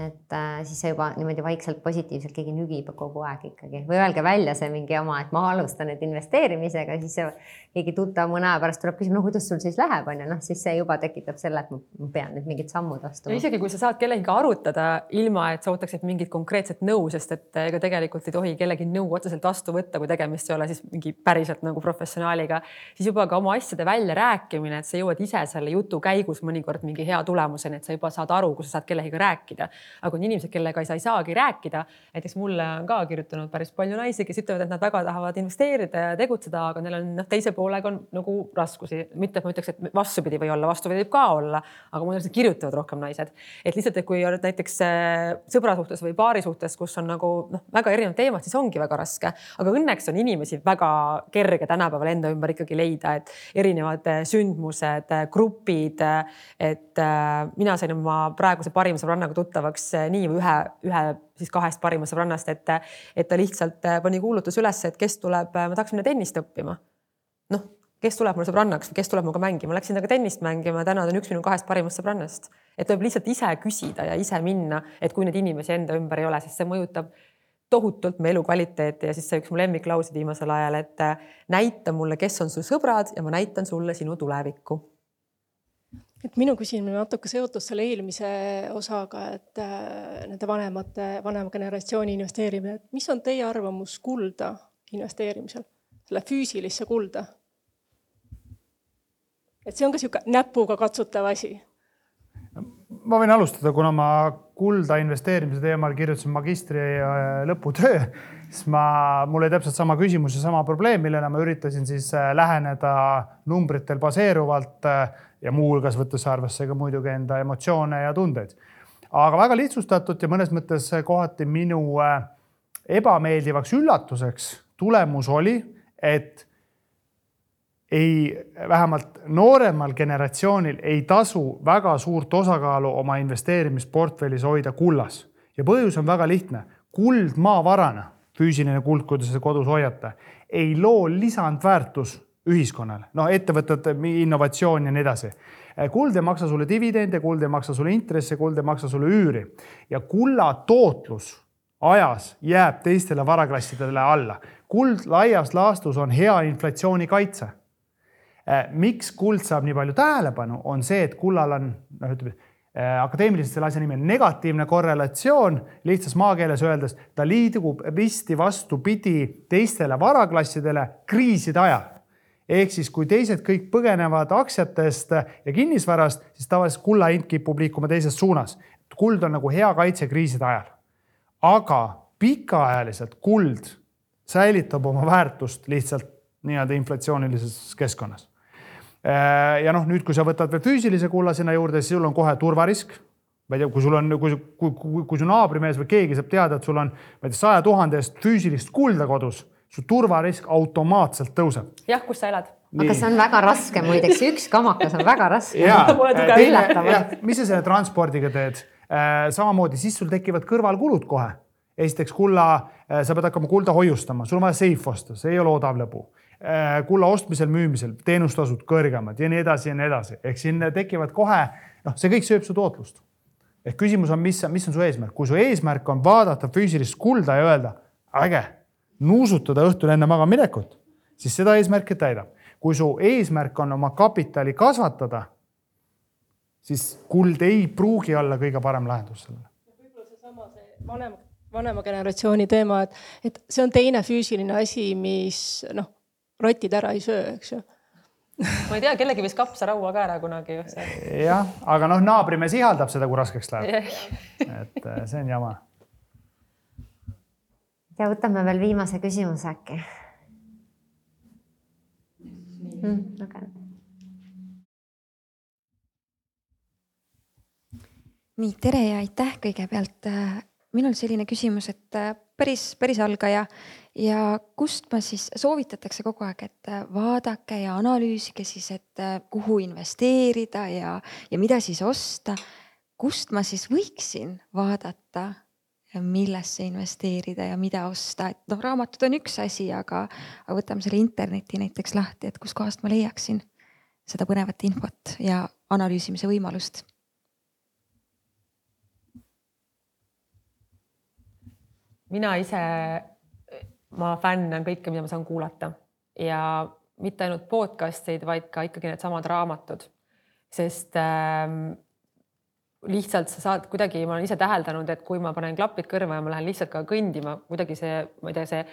et äh, siis see juba niimoodi vaikselt positiivselt keegi nügib kogu aeg ikkagi. Või öelge välja see mingi oma, et ma alustan nüüd investeerimisega, siis keegi tuttav mõne aja pärast tuleb küsima, no kuidas sul siis läheb, on ju, noh, siis see juba tekitab selle, et ma pean nüüd mingid sammud astuma. isegi kui sa saad kellegagi arutada, ilma et sa ootaksid mingit konkreetset nõu, sest et ega tegelikult ei tohi kellegi nõu otseselt vastu võtta, kui tegemist ei ole siis mingi päriselt nagu professionaaliga, siis juba ka oma asjade väljarääkimine, et sa jõuad ise selle jutu käigus mõnikord mingi hea tulemuseni, et sa juba saad aru, kui sa saad kellegagi rääkida aga on inimesed, kellega sa ei saagi rääkida. näiteks mulle on ka kirjutanud päris palju naisi, kes ütlevad, et nad väga tahavad investeerida ja tegutseda, aga neil on noh, teise poolega on nagu raskusi, mitte et ma ütleks, et vastupidi või olla, vastupidi võib ka olla, aga mulle lihtsalt kirjutavad rohkem naised. et lihtsalt, et kui oled näiteks äh, sõbra suhtes või paari suhtes, kus on nagu noh, väga erinevad teemad, siis ongi väga raske, aga õnneks on inimesi väga kerge tänapäeval enda ümber ikkagi leida, et erinevad äh, sündmused, äh, grupid. et mina sain oma praeguse parima sõbrannaga tuttavaks nii või ühe, ühe siis kahest parimast sõbrannast, et, et ta lihtsalt pani kuulutuse üles, et kes tuleb, ma tahaks minna tennist õppima. noh, kes tuleb mulle sõbrannaks või kes tuleb minuga mängima, läksin temaga tennist mängima, täna ta on üks minu kahest parimast sõbrannast. et tuleb lihtsalt ise küsida ja ise minna, et kui neid inimesi enda ümber ei ole, siis see mõjutab tohutult meie elukvaliteeti ja siis see üks mu lemmiklauseid viimasel ajal, et näita mulle, kes on su sõbrad ja ma näitan sulle sinu tulevikku et minu küsimine natuke seotus selle eelmise osaga, et äh, nende vanemate, vanema generatsiooni investeerimine, et mis on teie arvamus kulda investeerimisel, selle füüsilisse kulda? et see on ka niisugune näpuga katsutav asi. ma võin alustada, kuna ma kulda investeerimise teemal kirjutasin magistri äh, lõputöö, siis ma, mul oli täpselt sama küsimus ja sama probleem, millele ma üritasin siis äh, läheneda numbritel baseeruvalt ja muuhulgas võttes arvesse ka muidugi enda emotsioone ja tundeid. aga väga lihtsustatult ja mõnes mõttes kohati minu ebameeldivaks üllatuseks tulemus oli, et ei, vähemalt nooremal generatsioonil ei tasu väga suurt osakaalu oma investeerimisportfellis hoida kullas ja põhjus on väga lihtne. kuld maavarana, füüsiline kuld, kui te seda kodus hoiate, ei loo lisandväärtus ühiskonnale, no ettevõtete innovatsioon ja nii edasi. kuld ei maksa sulle dividende, kuld ei maksa sulle intresse, kuld ei maksa sulle üüri ja kulla tootlus ajas jääb teistele varaklassidele alla. kuld laias laastus on hea inflatsioonikaitse Äh, miks kuld saab nii palju tähelepanu, on see, et kullal on, noh, ütleme äh, akadeemiliselt selle asja nimi on negatiivne korrelatsioon, lihtsas maakeeles öeldes ta liigub risti vastupidi teistele varaklassidele kriiside ajal. ehk siis, kui teised kõik põgenevad aktsiatest ja kinnisvarast, siis tavaliselt kulla hind kipub liikuma teises suunas. kuld on nagu hea kaitse kriiside ajal. aga pikaajaliselt kuld säilitab oma väärtust lihtsalt nii-öelda inflatsioonilises keskkonnas Äh, ja noh, nüüd, kui sa võtad veel füüsilise kulla sinna juurde, siis sul on kohe turvarisk. ma ei tea, kui sul on, kui, kui, kui, kui su naabrimees või keegi saab teada, et sul on, ma ei tea, saja tuhande eest füüsilist kulda kodus, su turvarisk automaatselt tõuseb. jah, kus sa elad? aga see on väga raske muideks, üks kamakas on väga raske. mis sa selle transpordiga teed? Äh, samamoodi, siis sul tekivad kõrvalkulud kohe. esiteks kulla, äh, sa pead hakkama kulda hoiustama, sul on vaja seif osta, see ei ole odav lõbu Äh, kulla ostmisel-müümisel teenustasud kõrgemad ja nii edasi ja nii edasi, ehk siin tekivad kohe noh, see kõik sööb su tootlust. ehk küsimus on, mis, mis on su eesmärk, kui su eesmärk on vaadata füüsilist kulda ja öelda äge, nuusutada õhtul enne magamaminekut, siis seda eesmärki täidab. kui su eesmärk on oma kapitali kasvatada, siis kuld ei pruugi olla kõige parem lahendus sellele. võib-olla seesama see vanem, vanema generatsiooni teema, et, et see on teine füüsiline asi, mis noh rotid ära ei söö, eks ju ma ei tea, kellegi võis kapsaraua ka ära kunagi jah, aga noh, naabrimees ihaldab seda, kui raskeks läheb. et äh, see on jama. ja võtame veel viimase küsimuse äkki mm,. Okay. nii, tere ja aitäh kõigepealt. Minul selline küsimus, et äh, päris, päris algaja. Ja kust ma siis, soovitatakse kogu aeg, et äh, vaadake ja analüüsige siis, et äh, kuhu investeerida ja, ja mida siis osta. kust ma siis võiksin vaadata, millesse investeerida ja mida osta, et noh, raamatud on üks asi, aga, aga võtame selle interneti näiteks lahti, et kuskohast ma leiaksin seda põnevat infot ja analüüsimise võimalust mina ise ma fännan kõike, mida ma saan kuulata. Ja mitte ainult podcast'id, vaid ka ikkagi needsamad raamatud, sest ähm, lihtsalt sa saad kuidagi, ma olen ise täheldanud, et kui ma panen klapid kõrva ja ma lähen lihtsalt ka kõndima, kuidagi see, ma ei tea, see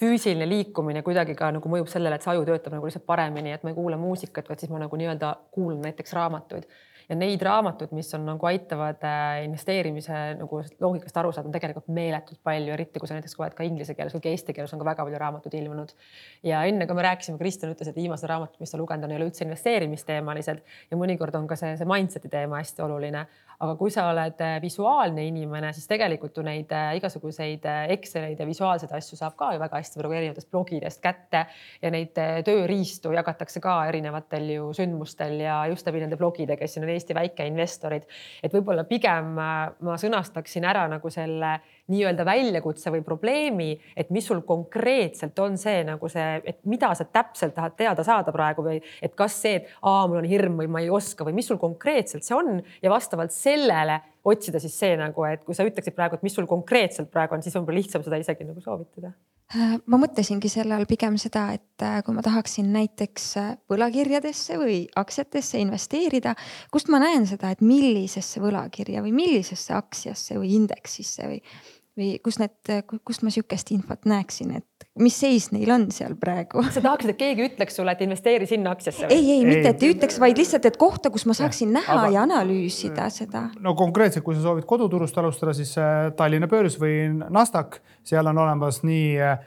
füüsiline liikumine kuidagi ka nagu mõjub sellele, et see aju töötab nagu lihtsalt paremini, et ma ei kuula muusikat, vaid siis ma nagu nii-öelda kuulan näiteks raamatuid ja neid raamatuid, mis on nagu aitavad äh, investeerimise nagu loogikast aru saada, on tegelikult meeletult palju, eriti kui sa näiteks loed ka inglise keeles ka eesti keeles on ka väga palju raamatuid ilmunud. ja enne kui me rääkisime, Kristjan ütles, et viimased raamatud, mis ta lugenud on, ei ole üldse investeerimisteemalised. Ja mõnikord on ka see, see mindset'i teema hästi oluline. Aga kui sa oled äh, visuaalne inimene, siis tegelikult ju neid äh, igasuguseid Exceleid ja visuaalseid asju saab ka ju väga hästi praegu erinevatest blogidest kätte. Ja neid tööriistu jagatakse ka erinevatel ju sündmustel ja just läbi nende blogide, kes siin on Eesti väikeinvestorid. et võib-olla pigem ma sõnastaksin ära nagu selle nii-öelda väljakutse või probleemi, et mis sul konkreetselt on see nagu see, et mida sa täpselt tahad teada saada praegu või et kas see, et aa, mul on hirm või ma ei oska või mis sul konkreetselt see on ja vastavalt sellele otsida siis see nagu, et kui sa ütleksid praegu, et mis sul konkreetselt praegu on, siis on võib-olla lihtsam seda isegi nagu soovitada äh, ma mõtlesingi selle all pigem seda, et äh, kui ma tahaksin näiteks äh, võlakirjadesse või aktsiatesse investeerida, kust ma näen seda, et millisesse võlakirja või millisesse aktsiasse või indeksisse või või kus need, kust ma sihukest infot näeksin, et mis seis neil on seal praegu? sa tahaksid, et keegi ütleks sulle, et investeeri sinna aktsiasse? ei, ei, mitte et ütleks, vaid lihtsalt, et kohta, kus ma saaksin näha aga, ja analüüsida seda. no konkreetselt, kui sa soovid koduturust alustada, siis äh, Tallinna börs või Nasdaq, seal on olemas nii äh,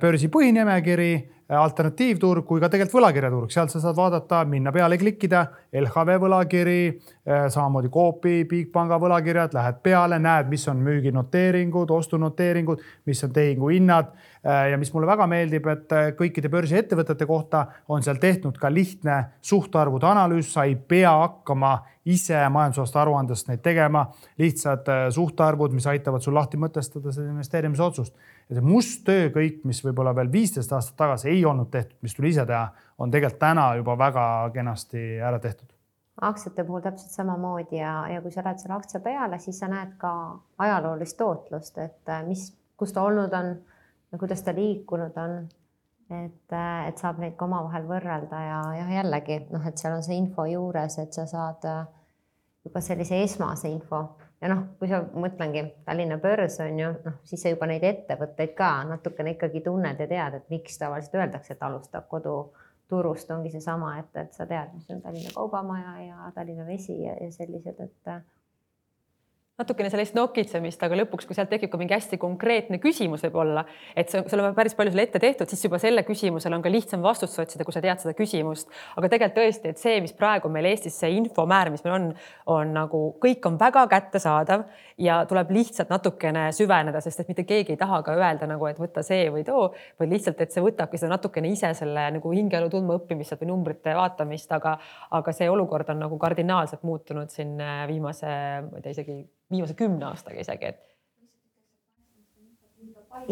börsi põhinimekiri alternatiivturg kui ka tegelikult võlakirjaturg, sealt sa saad vaadata, minna peale, klikkida LHV võlakiri, eh, samamoodi Coopi, Bigpanga võlakirjad, lähed peale, näed, mis on müüginoteeringud, ostunoteeringud, mis on tehinguhinnad. Eh, ja mis mulle väga meeldib, et eh, kõikide börsiettevõtete kohta on seal tehtud ka lihtne suhtarvude analüüs, sa ei pea hakkama ise majandusaasta aruandest neid tegema, lihtsad suhtarvud, mis aitavad sul lahti mõtestada seda investeerimisotsust ja see must töö kõik, mis võib-olla veel viisteist aastat tagasi ei olnud tehtud, mis tuli ise teha, on tegelikult täna juba väga kenasti ära tehtud. aktsiate puhul täpselt samamoodi ja, ja kui sa lähed selle aktsia peale, siis sa näed ka ajaloolist tootlust, et äh, mis, kus ta olnud on ja kuidas ta liikunud on. et, äh, et saab neid ka omavahel võrrelda ja, ja jällegi noh, et seal on see info juures, et sa saad äh, juba sellise esmase info ja noh, kui sa mõtlengi Tallinna börs on ju noh, siis sa juba neid ettevõtteid ka natukene ikkagi tunned ja tead, et miks tavaliselt öeldakse, et alustab koduturust, ongi seesama, et, et sa tead, mis on Tallinna Kaubamaja ja Tallinna Vesi ja, ja sellised, et natukene sellist nokitsemist, aga lõpuks, kui sealt tekib ka mingi hästi konkreetne küsimus võib-olla, et see, sul on päris palju selle ette tehtud, siis juba selle küsimusele on ka lihtsam vastust otsida, kui sa tead seda küsimust. aga tegelikult tõesti, et see, mis praegu meil Eestis see infomäär, mis meil on, on nagu kõik on väga kättesaadav ja tuleb lihtsalt natukene süveneda, sest et mitte keegi ei taha ka öelda nagu, et võta see või too, vaid lihtsalt, et see võtabki seda natukene ise selle nagu hingeelu tundma õppimist või numbrite vaatamist, aga, aga see olukord on nagu kardinaalselt muutunud siin viimase, ma ei tea, isegi viimase kümne aastaga isegi, et.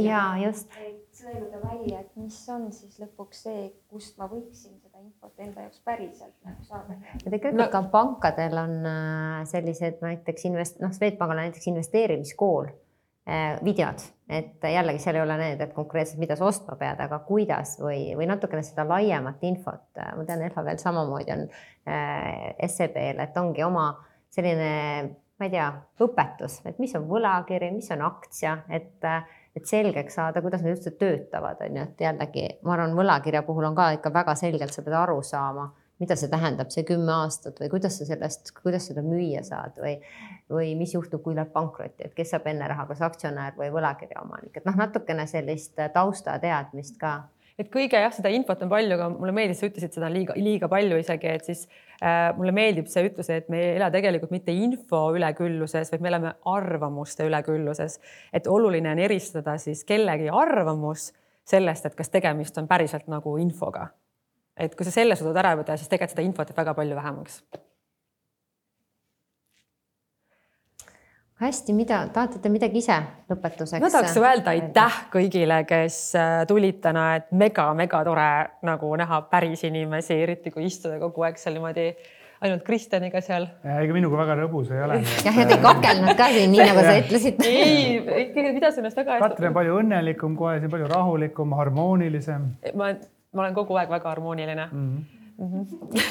ja just. sõeluda välja, et mis on siis lõpuks see, kust ma võiksin seda infot enda jaoks päriselt nagu saada. ja tegelikult no. ka pankadel on äh, sellised näiteks invest-, noh, Swedbankil on näiteks investeerimiskool äh, videod, et jällegi seal ei ole need, et konkreetselt, mida sa ostma pead, aga kuidas või, või natukene seda laiemat infot. ma tean, LHV-l samamoodi on äh, SEB-l, et ongi oma selline ma ei tea, õpetus, et mis on võlakiri, mis on aktsia, et, et selgeks saada, kuidas need üldse töötavad, on ju, et jällegi ma arvan, võlakirja puhul on ka ikka väga selgelt, sa pead aru saama, mida see tähendab, see kümme aastat või kuidas sa sellest, kuidas seda müüa saad või, või mis juhtub, kui läheb pankrotti, et kes saab enne raha, kas aktsionär või võlakirja omanik, et noh, natukene sellist taustateadmist ka et kõige jah, seda infot on palju, aga mulle meeldis, sa ütlesid seda liiga, liiga palju isegi, et siis äh, mulle meeldib see ütlus, et me ei ela tegelikult mitte info ülekülluses, vaid me elame arvamuste ülekülluses. et oluline on eristada siis kellegi arvamus sellest, et kas tegemist on päriselt nagu infoga. et kui sa selle suudad ära võtta, siis tegelikult seda infot jääb väga palju vähemaks hästi, mida, tahate te midagi ise lõpetuseks? ma tahaks öelda aitäh kõigile, kes äh, tulid täna, et mega-mega tore nagu näha päris inimesi, eriti kui istuda kogu aeg seal niimoodi ainult Kristjaniga seal. ega minuga väga rõbus ei ole. jah, ja te kakelnud ka siin, nii nagu sa ütlesid. ei, ikkagi pidas ennast väga hästi. Katrin on palju õnnelikum kohe, siin palju rahulikum, harmoonilisem. ma, ma olen kogu aeg väga harmooniline mm. -hmm.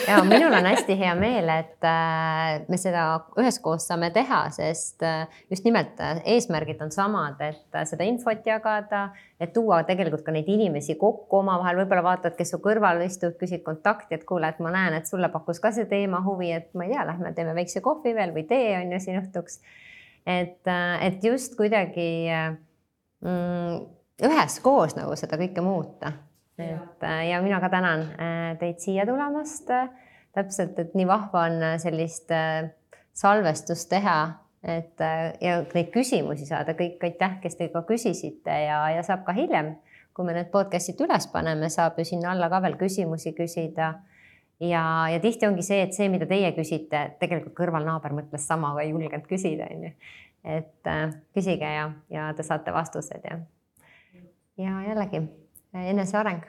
Ja minul on hästi hea meel, et äh, me seda üheskoos saame teha, sest äh, just nimelt äh, eesmärgid on samad, et seda infot jagada, et tuua tegelikult ka neid inimesi kokku omavahel, võib-olla vaatad, kes su kõrval istub, küsid kontakti, et kuule, et ma näen, et sulle pakkus ka see teema huvi, et ma ei tea, lähme teeme väikse kohvi veel või tee on ju siin õhtuks. et, et just kuidagi mm, üheskoos nagu seda kõike muuta et äh, ja mina ka tänan äh, teid siia tulemast. täpselt, et nii vahva on äh, sellist salvestust teha, et ja neid küsimusi saada, kõik aitäh, kes te ka küsisite ja, ja saab ka hiljem, kui me need podcast'id üles paneme, saab ju sinna alla ka veel küsimusi küsida. Ja, ja tihti ongi see, et see, mida teie küsite, tegelikult kõrvalnaaber mõtles sama, aga ei julgenud küsida, onju. et äh, küsige ja, ja te saate vastused ja, ja jällegi eneseareng.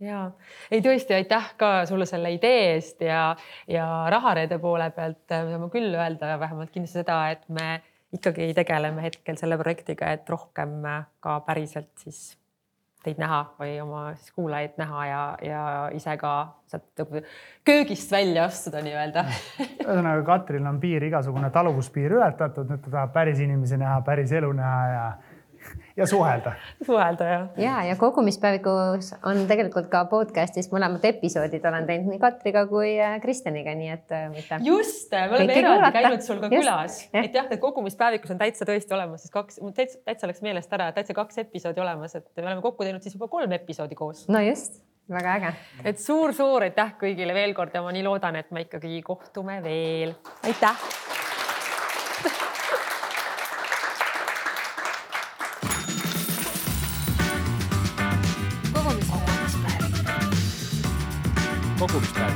Ja ei tõesti, aitäh ka sulle selle idee eest ja, ja rahareede poole pealt. Saame küll öelda vähemalt kindlasti seda, et me ikkagi tegeleme hetkel selle projektiga, et rohkem ka päriselt siis teid näha või oma siis kuulajaid näha ja, ja ise ka sealt köögist välja astuda nii-öelda. ühesõnaga Katril on piir, igasugune taluvuspiir ületatud, nüüd ta tahab päris inimesi näha, päris elu näha ja ja suhelda. suhelda jah. ja, ja kogumispäevikus on tegelikult ka podcast'is mõlemad episoodid olen teinud nii Katriga kui äh, Kristjaniga, nii et võite. just, me oleme eraldi kuulata. käinud sul ka Just, külas, et jah, et kogumispäevikus on täitsa tõesti olemas siis kaks, mul täitsa, täitsa läks meelest ära, täitsa kaks episoodi olemas, et me oleme kokku teinud siis juba kolm episoodi koos. no just, väga äge. et suur-suur aitäh kõigile veel kord ja ma nii loodan, et me ikkagi kohtume veel. aitäh. 即来たい？